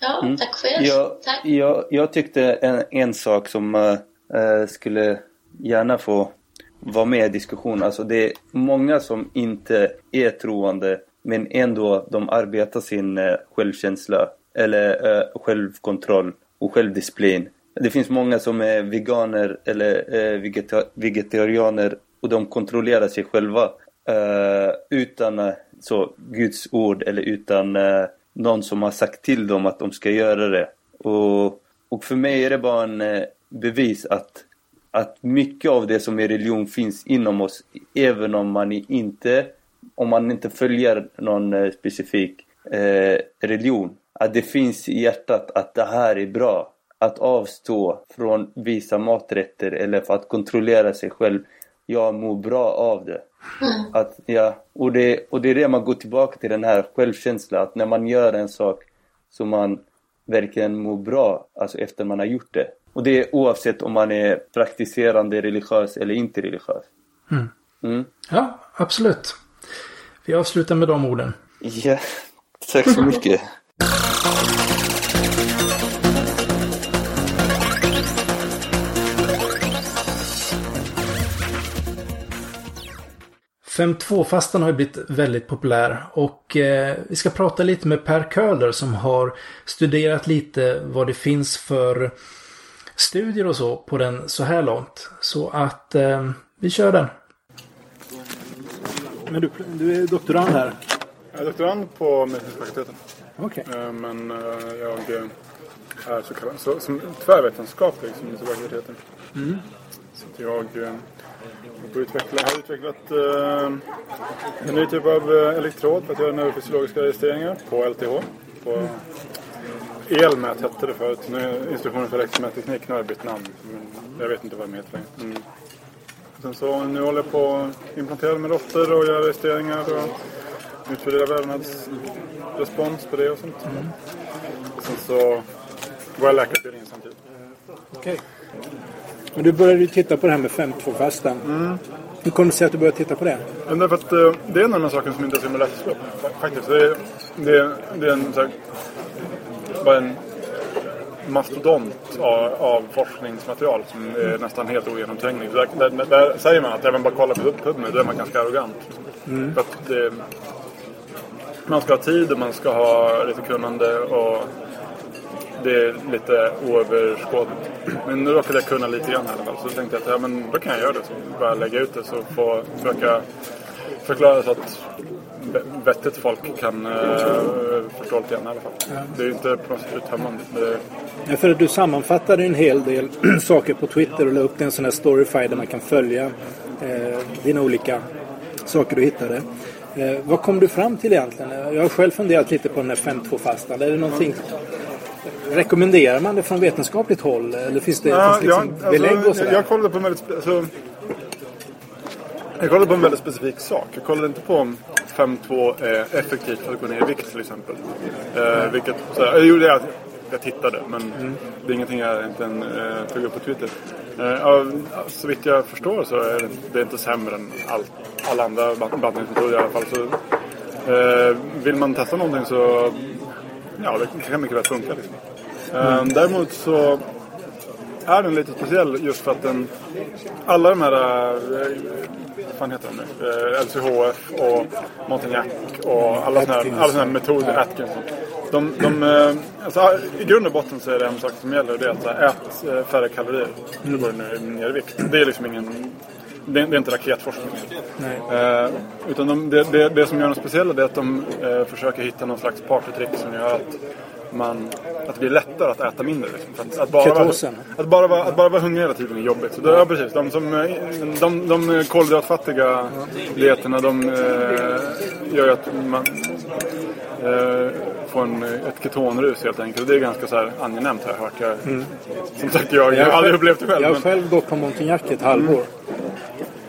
Ja, mm. tack själv. Jag, tack. Jag, jag tyckte en, en sak som äh, skulle gärna få vara med i diskussionen. Alltså det är många som inte är troende men ändå de arbetar sin äh, självkänsla eller äh, självkontroll och självdisciplin. Det finns många som är veganer eller vegeta vegetarianer och de kontrollerar sig själva eh, utan eh, så Guds ord eller utan eh, någon som har sagt till dem att de ska göra det. Och, och för mig är det bara en bevis att, att mycket av det som är religion finns inom oss även om man inte, om man inte följer någon specifik religion. Att det finns i hjärtat att det här är bra. Att avstå från vissa maträtter eller för att kontrollera sig själv. Jag mår bra av det. Mm. Att, ja, och, det, och det är det man går tillbaka till, den här självkänslan. Att när man gör en sak som man verkligen mår bra alltså efter man har gjort det. Och det är oavsett om man är praktiserande religiös eller inte religiös. Mm. Mm. Ja, absolut. Vi avslutar med de orden. Ja, tack så mycket. 5.2-fastan har ju blivit väldigt populär och eh, vi ska prata lite med Per Köhler som har studerat lite vad det finns för studier och så på den så här långt. Så att eh, vi kör den. Men du, du är doktorand här? Jag är doktorand på medicinska fakulteten. Okej. Okay. Eh, men eh, jag är så kallad, så, som tvärvetenskaplig som fakulteten. Mm. Så jag jag utveckla, har utvecklat eh, en ny typ av eh, elektrod för att göra neurofysiologiska registreringar på LTH. På Elmät hette det förut. Nu är Institutionen för elektromätteknik, nu har jag bytt namn. Men jag vet inte vad de heter längre. Mm. Sen så nu håller jag på att implantera med råttor och göra registreringar och utvärdera vävnadsrespons på det och sånt. Mm. Sen så går jag läkarutbildningen samtidigt. Okej. Okay. Men du började ju titta på det här med 5-2-fastan. Mm. Hur kom det sig att du började titta på det? Ja, därför att uh, det är en av de sakerna som inte är så himla lätt. Faktiskt. Det är, det är, det är en, så här, bara en mastodont av, av, forskningsmaterial som är nästan helt ogenomträngligt. Där, där, där, säger man att även bara kolla på PubMed, då är man ganska arrogant. Mm. För att det, man ska ha tid och man ska ha lite kunnande och det är lite oöverskådligt. Men nu råkade jag kunna lite grann i alla fall. Så tänkte jag att ja, men då kan jag göra det. Så bara lägga ut det så få försöka förklara så att vettigt folk kan uh, förstå lite grann i alla fall. Det är ju inte på något sätt uttömmande. Det, Ja, för att du sammanfattade en hel del saker på Twitter och la upp en sån här storyfy där man kan följa eh, dina olika saker du hittade. Eh, vad kom du fram till egentligen? Jag har själv funderat lite på den här 5.2-fastan. Är det någonting... Rekommenderar man det från vetenskapligt håll? Eller finns det, Ja, finns det liksom jag, belägg och alltså, sådär? jag, kollade på en väldigt alltså, Jag kollade på en väldigt specifik sak. Jag kollade inte på om 5-2 är effektivt för att gå ner i vikt till exempel. Eh, vilket, så, jag gjorde jag, jag tittade men det är ingenting jag inte eh, tog upp på Twitter. Eh, så vitt jag förstår så är det, det är inte sämre än all, alla andra bant- bantningsmetoder i alla fall. Så, eh, vill man testa någonting så ja, det kan mycket väl funka. Liksom. Eh, däremot så är den lite speciell just för att den... Alla de här... eh, Vad fan heter de nu? Eh, LCHF och Montagnac och alla såna här, alla såna här metoder, Atkinson. De, de, eh, alltså, I grund och botten så är det en sak som gäller och det är att så här, ät färre kalorier. Så går du ner, i vikt. Det är liksom ingen... Det är, det är inte raketforskning. Eh, utan de, det, det, det som gör dem speciella är att de eh, försöker hitta någon slags partytrick som gör att man, att det blir lättare att äta mindre. Liksom. Att, att, bara vara, Ketosen. att, bara vara, att bara vara hungrig hela tiden är jobbigt. Så då, ja, precis. De, som, eh, de, de kolhydratfattiga dieterna de eh, gör ju att man eh, får en, ett ketonrus helt enkelt. Och det är ganska så här angenämt har jag hört. Jag, Som sagt, jag, jag har aldrig upplevt det själv. Jag har men- själv gått på Montagnac ett halvår.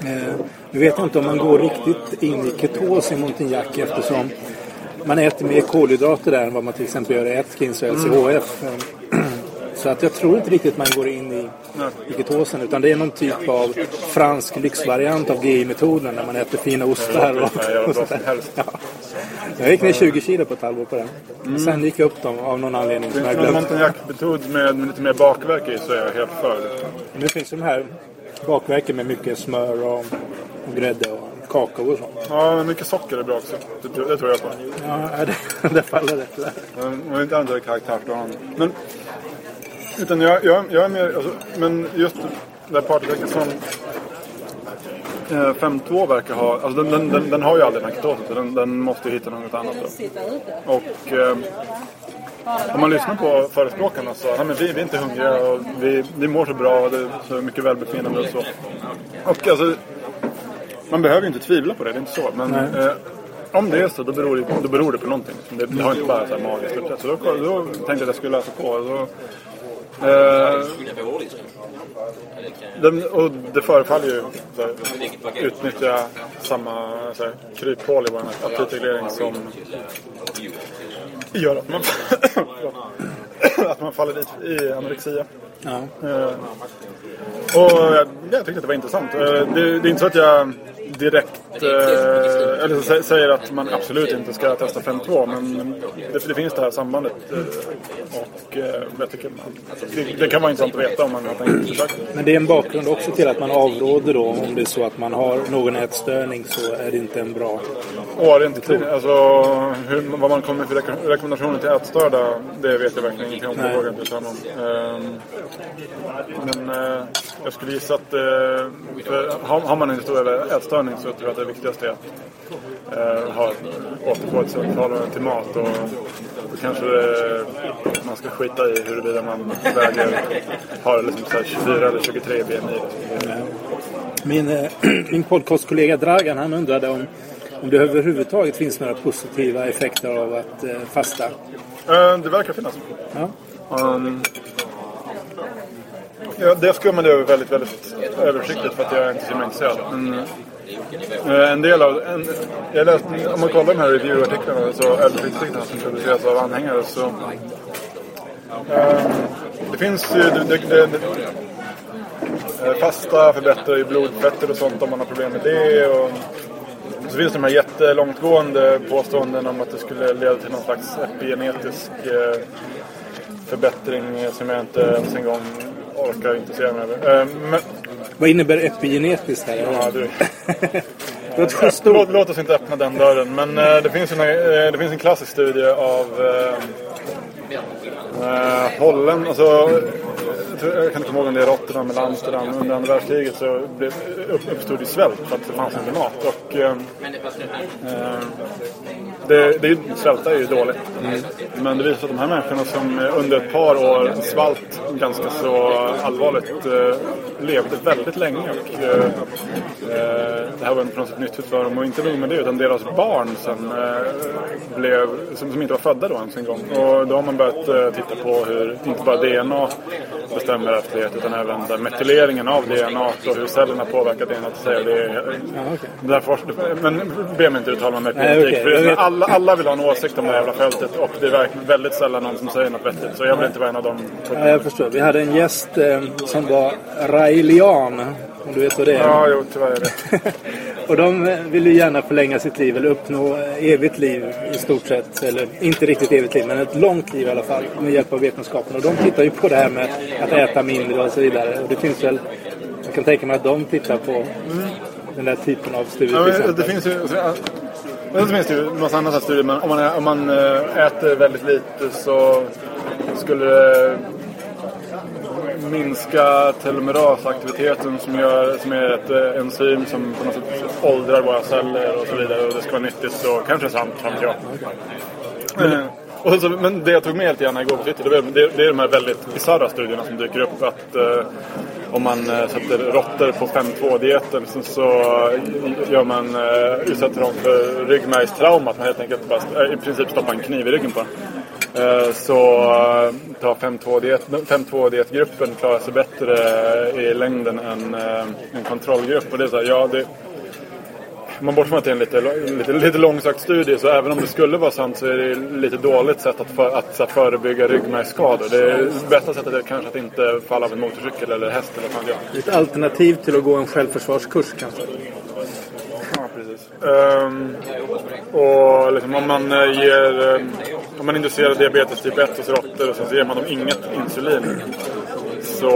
Eh, nu vet jag inte om man går riktigt in i ketos i Montagnac eftersom man äter mer kolhydrater där än vad man till exempel gör i Atkins och LCHF. Eh, Så att jag tror inte riktigt man går in i, i ketosen utan det är någon typ av fransk lyxvariant av GI-metoden där man äter fina ostar och, och helst. Ja. Jag gick ner 20 kilo på ett halvår på den. Sen gick jag upp dem av någon anledning Finns det någon. Montagnac-metod med, med lite mer bakverk i så är jag helt för. Nu finns de här bakverken med mycket smör och, och grädde och kakao och sånt. Ja, men mycket socker är bra också. Det, tror- det tror jag på. Ja, det, det faller rätt där. Men inte ändra karaktärsdragen. Men, utan jag, jag, jag är mer, alltså, men just det här partyverket som eh, 5.2 verkar ha, alltså den, den, den, den har ju aldrig så den, den måste ju hitta något annat då. Och eh, om man lyssnar på förespråkarna så, nej men vi, vi är inte hungriga och vi, vi mår så bra och det är så mycket välbefinnande och så. Och alltså, man behöver ju inte tvivla på det, det är inte så. Men eh, om det är så, då beror det, då beror det på någonting. Det, det har inte bara så här magiskt uppträtt. Så då, då tänkte jag att jag skulle läsa på. Så, eh, den, och det förefaller ju här, utnyttja samma så här, kryphål i vår aptitreglering som gör att man, att man faller dit i anorexia. Ja. Eh, och jag, jag tyckte att det var intressant. Eh, det, det är inte så att jag direkt eh, eller sä- säger att man absolut inte ska testa 5.2 men det, det finns det här sambandet. Eh, och eh, jag tycker man, det, det kan vara intressant att veta om man har tänkt försöka. Men det är en bakgrund också till att man avråder då om det är så att man har någon ätstörning så är det inte en bra... Och rent kliniskt, alltså hur, vad man kommer med för reko- rekommendationer till ätstörda, det vet jag verkligen ingenting om. Det vågar inte uttala om. Ehm, Men eh, jag skulle gissa att eh, för har, har man en historia ätstörning så tror jag att det viktigaste är att eh, ha, återfå ett sunt förhållande till mat. Och då kanske det, man ska skita i huruvida man väger, har liksom så här 24 eller 23 BMI. Min, eh, min podcastkollega Dragan han undrade om, om det överhuvudtaget finns några positiva effekter av att eh, fasta. Eh, Det verkar finnas. Ja. Um, ja, det skummade jag väldigt, väldigt översiktligt för att jag är inte så intresserad. Men, eh, Eh, en del av... En, jag läste, om man kollar de här review-artiklarna, så, eller artiklarna som publiceras av anhängare så... eh, det finns ju... Det, det, det, det, eh, fasta förbättrar ju blodfetter och sånt om man har problem med det. Och, så finns det de här jättelångtgående påståenden om att det skulle leda till någon slags epigenetisk eh, förbättring som jag inte ens en gång orkar intressera mig över. Eh, men, vad innebär epigenetiskt här? ja, du. Låt, låt oss inte öppna den dörren. Men eh, det, finns en, eh, det finns en klassisk studie av eh, eh, Holland. Alltså, jag, kan inte komma ihåg om det är Rotterdam eller Amsterdam. Under andra världskriget så blev, upp, uppstod det svält för att det fanns inte mat. Och, eh, det, det, svälta är ju dåligt. Men det visar sig att de här människorna som under ett par år svalt ganska så allvarligt eh, levde väldigt länge. Och, eh, eh, det här var på något sätt nyttigt för dem. Och inte nog med det, utan deras barn sen eh, blev, som, som inte var födda då ens en gång. Och då har man börjat eh, titta på hur inte bara DNA bestämmer ärftlighet utan även där metyleringen av DNA och hur cellerna påverkar DNA. Det, är- det här forsk- men be mig inte uttala mig Nej, politik. för vet. alla, alla vill ha en åsikt om det här jävla fältet och det är väldigt sällan någon som säger något vettigt. Så jag vill inte vara en av dem. Ja, jag förstår. Vi hade en gäst eh, som var raelian. Om du vet vad det är. Ja, jo, tyvärr är det. Och de vill ju gärna förlänga sitt liv eller uppnå evigt liv i stort sett. Eller inte riktigt evigt liv, men ett långt liv i alla fall. Med hjälp av vetenskapen. Och de tittar ju på det här med att äta mindre och så vidare. Och det finns väl... Jag kan tänka mig att de tittar på den där typen av studier Ja, till exempel. det finns ju... Så finns det ju en massa andra studier. Men om man, om man eh, äter väldigt lite så skulle det minska telomerasaktiviteten som, gör, som är ett eh, enzym som på något sätt åldrar våra celler och så vidare. Och det ska vara nyttigt så kanske sant, vet jag. Eh, och så, men det jag tog med lite grann igår på Twitter, det, det, det är de här väldigt bisarra studierna som dyker upp. Att eh, om man eh, sätter råttor på 5-2-dieten så, så gör man, eh, utsätter dem för ryggmärgstrauma. Att man helt enkelt bara, eh, i princip stoppar en kniv i ryggen på dem. Eh, Så eh, tar 5-2-diet 5-2-dietgruppen klarar sig bättre eh, i längden än en kontrollgrupp. Och det är så här, ja, det, man bortser från att det är en lite, lite, lite långsökt studie så även om det skulle vara sant så är det lite dåligt sätt att, för, att här, förebygga ryggmärgsskador. Det är, bästa sättet är kanske att inte falla av en motorcykel eller häst eller vad fan det är. Ett alternativ till att gå en självförsvarskurs kanske. Ja, precis. Ehm, och liksom om man ger... eh, om man inducerar diabetes typ 1 hos råttor och sen så ger man dem inget insulin. Så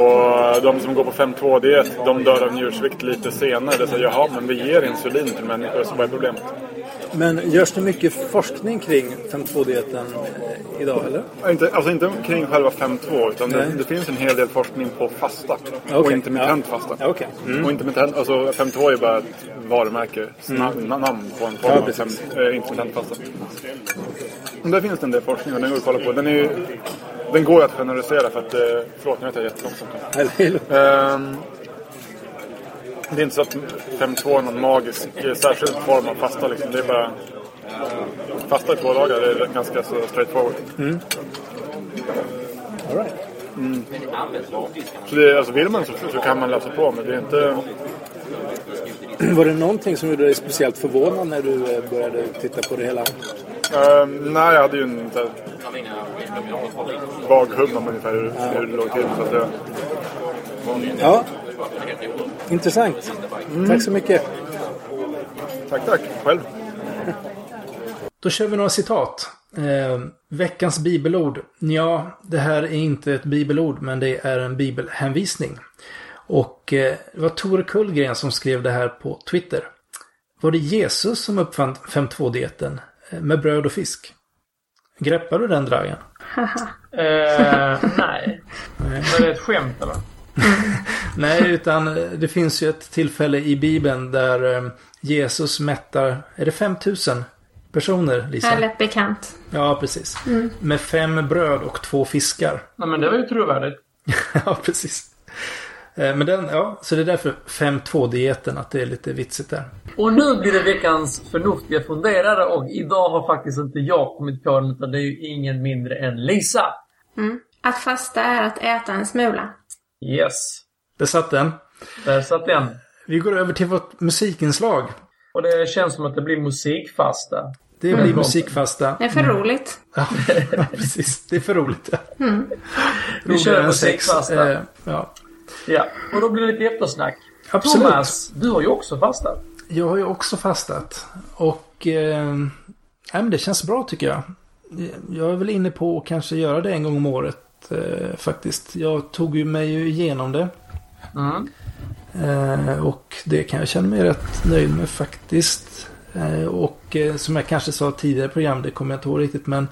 eh, de som går på 5-2-diet, de dör av njursvikt lite senare. Det säger jaha, men vi ger insulin till människor, så vad är problemet? Men görs det mycket forskning kring 5.2-dieten eh, idag eller? Inte, alltså inte kring själva 5-2 utan det, det finns en hel del forskning på fasta. Och Okej, intermittent ja. fasta. Ja, okej. Mm. Och intermittent, alltså 5-2 är bara ett varumärke, sna, namn på en form Ja, av fem- äh, intermittent fasta. Där finns det en del forskning och den går att kolla på. Den, är ju, den går ju att generalisera för att, eh, förlåt nu vet jag jättelångsamt. Ehm, det är inte så att 5-2 är någon magisk eh, särskild form av fasta liksom. Det är bara fasta i två dagar. Det är ganska så straightforward. all right. Så det, alltså vill man så, så kan man läsa på men det är inte... Var det någonting som gjorde dig speciellt förvånad när du eh, började titta på det hela? Ehm, nej, jag hade ju en här, vag hum om ungefär hur, hur det låg till. Så att Ja, intressant. Tack så mycket. tack, tack. Själv. Då kör vi några citat. Eh, veckans bibelord. Ja, det här är inte ett bibelord, men det är en bibelhänvisning. Och eh, det var Tore Kullgren som skrev det här på Twitter. Var det Jesus som uppfann 5.2-dieten eh, med bröd och fisk? Greppar du den dragen? Eh, nej. Var det ett skämt eller? Nej, utan eh, det finns ju ett tillfälle i Bibeln där eh, Jesus mättar, är det 5000 personer, Lisa? Här lät bekant. Ja, precis. Med fem bröd och två fiskar. Nej men det var ju trovärdigt. ja, precis. Eh, Men den, ja, så det är därför 5-2-dieten, att det är lite vitsigt där. Och nu blir det veckans förnuftiga funderare och idag har faktiskt inte jag kommit på den utan det är ju ingen mindre än Lisa. Mm. Att fasta är att äta en smula. Yes. Där satt den. Där satt den. Vi går över till vårt musikinslag. Och det känns som att det blir musikfasta. Det blir musikfasta. Det är för roligt. Ja, precis. Det är för roligt. Ja. Vi kör musikfasta. Eh, Ja. Ja. Och då blir det lite eftersnack. Absolut. Thomas, du har ju också fastat. Jag har ju också fastat. Och eh, nej, det känns bra tycker jag. Jag är väl inne på att kanske göra det en gång om året eh, faktiskt. Jag tog ju mig ju igenom det. Mm. Eh, och det kan jag känna mig rätt nöjd med faktiskt. Eh, och eh, som jag kanske sa tidigare i program, det kommer jag inte ihåg riktigt men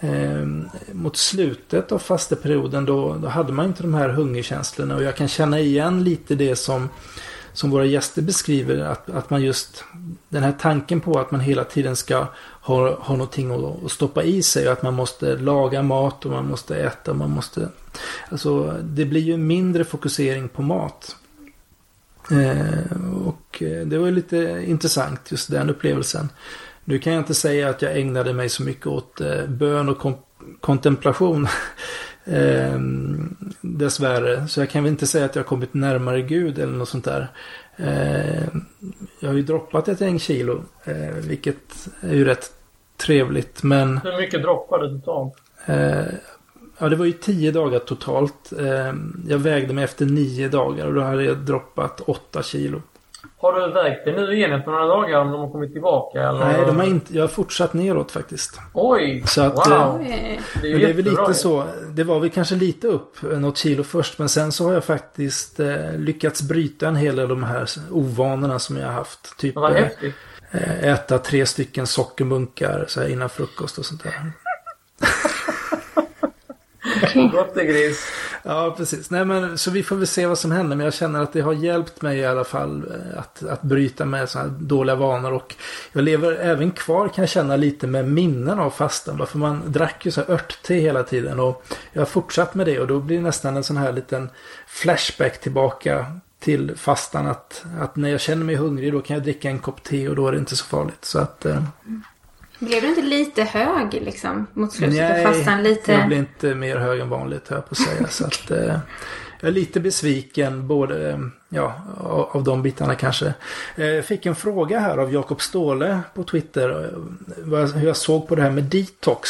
eh, mot slutet av fasteperioden då, då hade man inte de här hungerkänslorna och jag kan känna igen lite det som som våra gäster beskriver att, att man just den här tanken på att man hela tiden ska ha, ha någonting att, att stoppa i sig och att man måste laga mat och man måste äta och man måste alltså det blir ju mindre fokusering på mat. Ehm, eh, och det var ju lite intressant just den upplevelsen. Nu kan jag inte säga att jag ägnade mig så mycket åt eh, bön och kom kontemplation. eh, dessvärre. Så jag kan väl inte säga att jag har kommit närmare Gud eller något sånt där. Eh, jag har ju droppat ett gäng kilo. Eh, vilket är ju rätt trevligt men... Hur mycket droppade du totalt? Eh, ja det var ju tio dagar totalt. Eh, jag vägde mig efter nio dagar och då hade jag droppat åtta kilo. Har du vägt dig nu igen efter några dagar om de har kommit tillbaka? Eller? Nej, de har inte, jag har fortsatt neråt faktiskt. Oj! Så att, wow! eh, Det är, Men det är väl lite ju. så. Det var väl kanske lite upp eh, något kilo först. Men sen så har jag faktiskt eh, lyckats bryta en hel del av de här ovanorna som jag har haft. Typ Vad eh, häftigt. eh, äta tre stycken sockermunkar så här innan frukost och sånt där. Gottegris. Ja, precis. Nej, men, så vi får väl se vad som händer. Men jag känner att det har hjälpt mig i alla fall eh, att, att bryta med sådana här dåliga vanor. Och jag lever även kvar kan jag känna lite med minnen av fastan. För man drack ju så här örtte hela tiden. Och jag har fortsatt med det och då blir det nästan en sån här liten flashback tillbaka till fastan. Att, att när jag känner mig hungrig då kan jag dricka en kopp te och då är det inte så farligt. Så att... Eh, Blev du inte lite hög liksom mot slutet Nej, fastan? Lite... jag blir inte mer hög än vanligt höll jag på att säga. så att, eh, jag är lite besviken både eh, ja, av, de bitarna kanske. Eh, Jag fick en fråga här av Jakob Ståhle på Twitter. eh, Hur jag såg på det här med detox.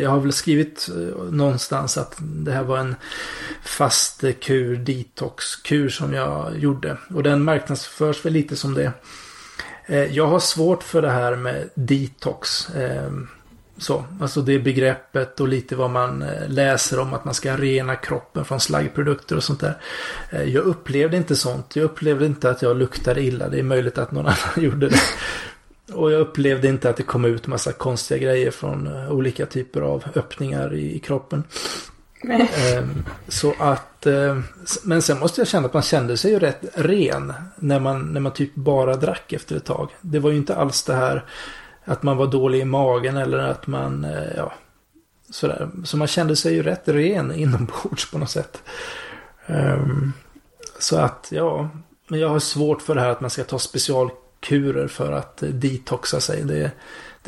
Jag har väl skrivit någonstans att det här var en fast kur, detox, kur som jag gjorde. Och den marknadsförs väl lite som det. Eh, jag har svårt för det här med detox. Eh, så, alltså det begreppet och lite vad man eh, läser om att man ska rena kroppen från slaggprodukter och sånt där. Jag upplevde inte sånt. Jag upplevde inte att jag luktade illa. Det är möjligt att någon annan gjorde det. Och jag upplevde inte att det kom ut massa konstiga grejer från olika typer av öppningar i kroppen. Eh, så att, eh, men sen måste jag känna att man kände sig ju rätt ren när man, när man typ bara drack efter ett tag. Det var ju inte alls det här att man var dålig i magen eller att man, eh, ja, sådär. Så man kände sig ju rätt ren inombords på något sätt. Ehm, så att, ja, men jag har svårt för det här att man ska ta specialkurer för att detoxa sig. Det,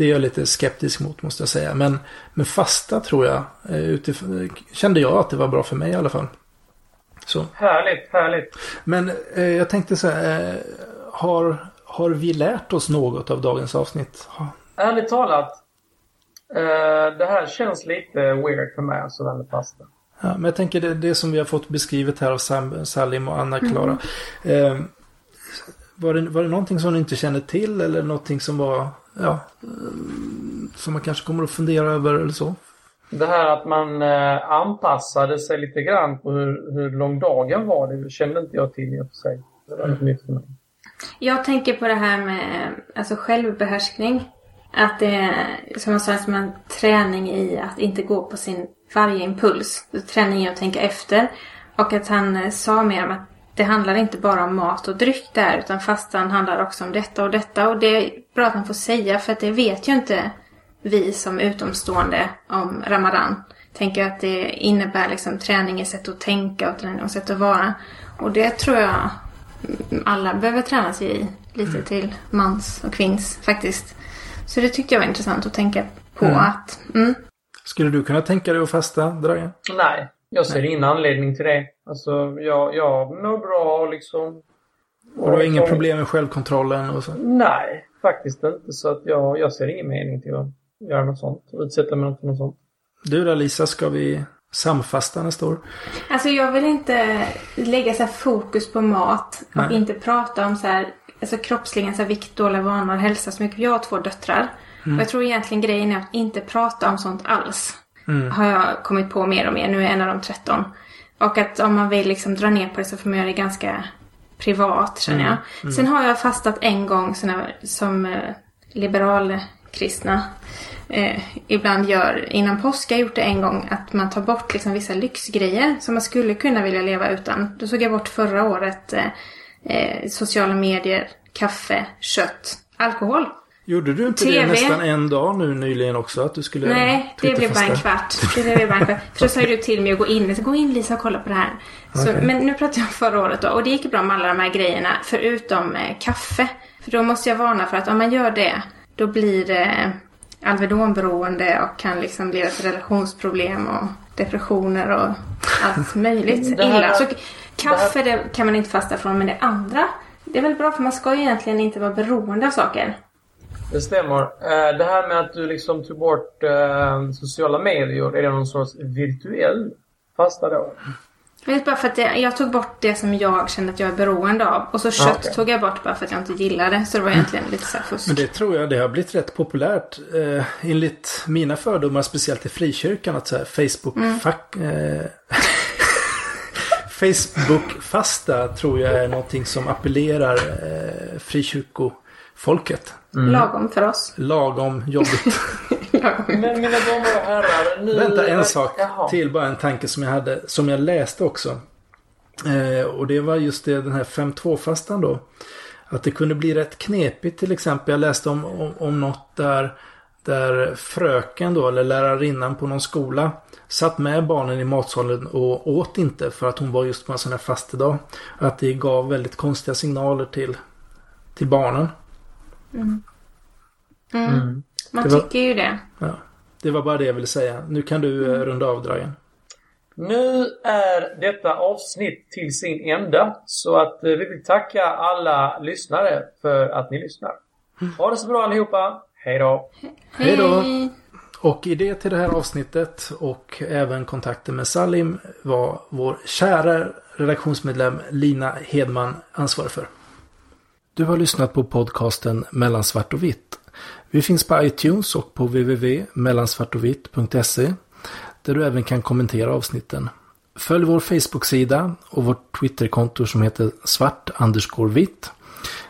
det är jag lite skeptisk mot måste jag säga. Men, men fasta tror jag, eh, utifrån, kände jag att det var bra för mig i alla fall. Så. Härligt, härligt. Men eh, jag tänkte så här, eh, har, har vi lärt oss något av dagens avsnitt? Ha- Ärligt talat. Eh, det här känns lite weird för mig, alltså, med pasta. Ja, men jag tänker det, det som vi har fått beskrivet här av Sam, Salim och Anna-Klara. Eh, var, det, var det någonting som ni inte kände till eller någonting som var, ja, som man kanske kommer att fundera över eller så? Det här att man eh, anpassade sig lite grann på hur, hur lång dagen var, det kände inte jag till i och för sig. Det var lite nytt för mig. Jag tänker på det här med alltså självbehärskning. Att det är som jag sa, som en träning i att inte gå på sin varje impuls. Träning i att tänka efter. Och att han eh, sa mer om att det handlar inte bara om mat och dryck där utan fastan handlar också om detta och detta. Och det bra att han får säga för att det vet ju inte vi som utomstående om Ramadan. Tänker att det innebär liksom träning i sätt att tänka och träning och sätt att vara. Och det tror jag alla behöver träna sig i. Lite till mans och kvinns faktiskt. Så det tyckte jag var intressant att tänka på Mm. att mm, Skulle du kunna tänka dig att fasta, Dragan? Nej, jag ser ingen anledning till det. Alltså, jag, jag mår bra liksom. Och du har inga problem med självkontrollen och så? Nej, faktiskt inte. Så att jag, jag ser ingen mening till att göra något sånt. Utsätta mig för något sånt. Du då Lisa, ska vi samfasta nästa år? Alltså jag vill inte lägga så här fokus på mat och Nej. inte prata om så här, alltså kroppsligen så här vikt, dåliga vanor, hälsa så mycket. Jag har två döttrar. Och jag tror egentligen grejen är att inte prata om sånt alls. Har jag kommit på mer och mer. Nu är en av dem 13. Och att om man vill liksom dra ner på det så får man göra det ganska privat känner jag. Mm. Sen har jag fastat en gång såna, som eh, liberalkristna eh, ibland gör innan påsk. Jag har gjort det en gång att man tar bort liksom vissa lyxgrejer som man skulle kunna vilja leva utan. Då tog jag bort förra året eh, eh, sociala medier, kaffe, kött, alkohol. Gjorde du inte det TV. nästan en dag nu nyligen också? Att du skulle Nej, det blev bara en kvart. Det blev bara en kvart. För då sa du till mig att gå in. Så gå in Lisa och kolla på det här. Så, Okej. Men nu pratar jag om förra året då. Och det gick bra med alla de här grejerna. Förutom eh, kaffe. För då måste jag varna för att om man gör det. Då blir det Alvedonberoende och kan liksom leda till relationsproblem och depressioner och allt möjligt Det här- illa. Så kaffe det kan man inte fasta från. Men det andra. Det är väl bra för man ska ju egentligen inte vara beroende av saker. Det stämmer. Eh, Det här med att du liksom tog bort eh, sociala medier, är det någon sorts virtuell fasta då? Jag vet bara för att det, jag tog bort det som jag kände att jag är beroende av. Och så kött okej. tog jag bort bara för att jag inte gillade. Så det var egentligen lite så här fusk. Men det tror jag det har blivit rätt populärt. Eh, enligt mina fördomar, speciellt i frikyrkan, att så här Facebook Mm. fack, eh, Facebook-fasta tror jag är någonting som appellerar eh, frikyrkofolket. Lagom för oss. Lagom jobbigt. Men mina damer och herrar, nu... Vänta, en sak Jaha. till. Bara en tanke som jag hade. Som jag läste också. Eh, och det var just det, den här 5-2-fastan då. Att det kunde bli rätt knepigt till exempel. Jag läste om, om, om något där, där fröken då, eller lärarinnan på någon skola satt med barnen i matsalen och åt inte för att hon var just på en sån här fastedag. Att det gav väldigt konstiga signaler till, till barnen. Mm. Man Det var- tycker ju det. Ja. Det var bara det jag ville säga. Nu kan du eh, runda av Dragan. Nu är detta avsnitt till sin ända. Så att eh, vi vill tacka alla lyssnare för att ni lyssnar. Ha det så bra allihopa. Hej då! Hej då! Och idé till det här avsnittet och även kontakten med Salim var vår kära redaktionsmedlem Lina Hedman ansvarig för. Du har lyssnat på podcasten Mellan svart och vitt. Vi finns på iTunes och på www.mellansvartovitt.se där du även kan kommentera avsnitten. Följ vår Facebook-sida och vårt Twitterkonto som heter svart vitt.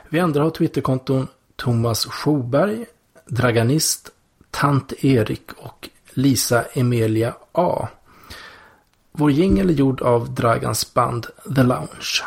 Vi andra har Twitterkonton Thomas Schoberg, Draganist, Tant Erik och Lisa Emilia A. Vår jingel är gjord av Dragans band The Lounge.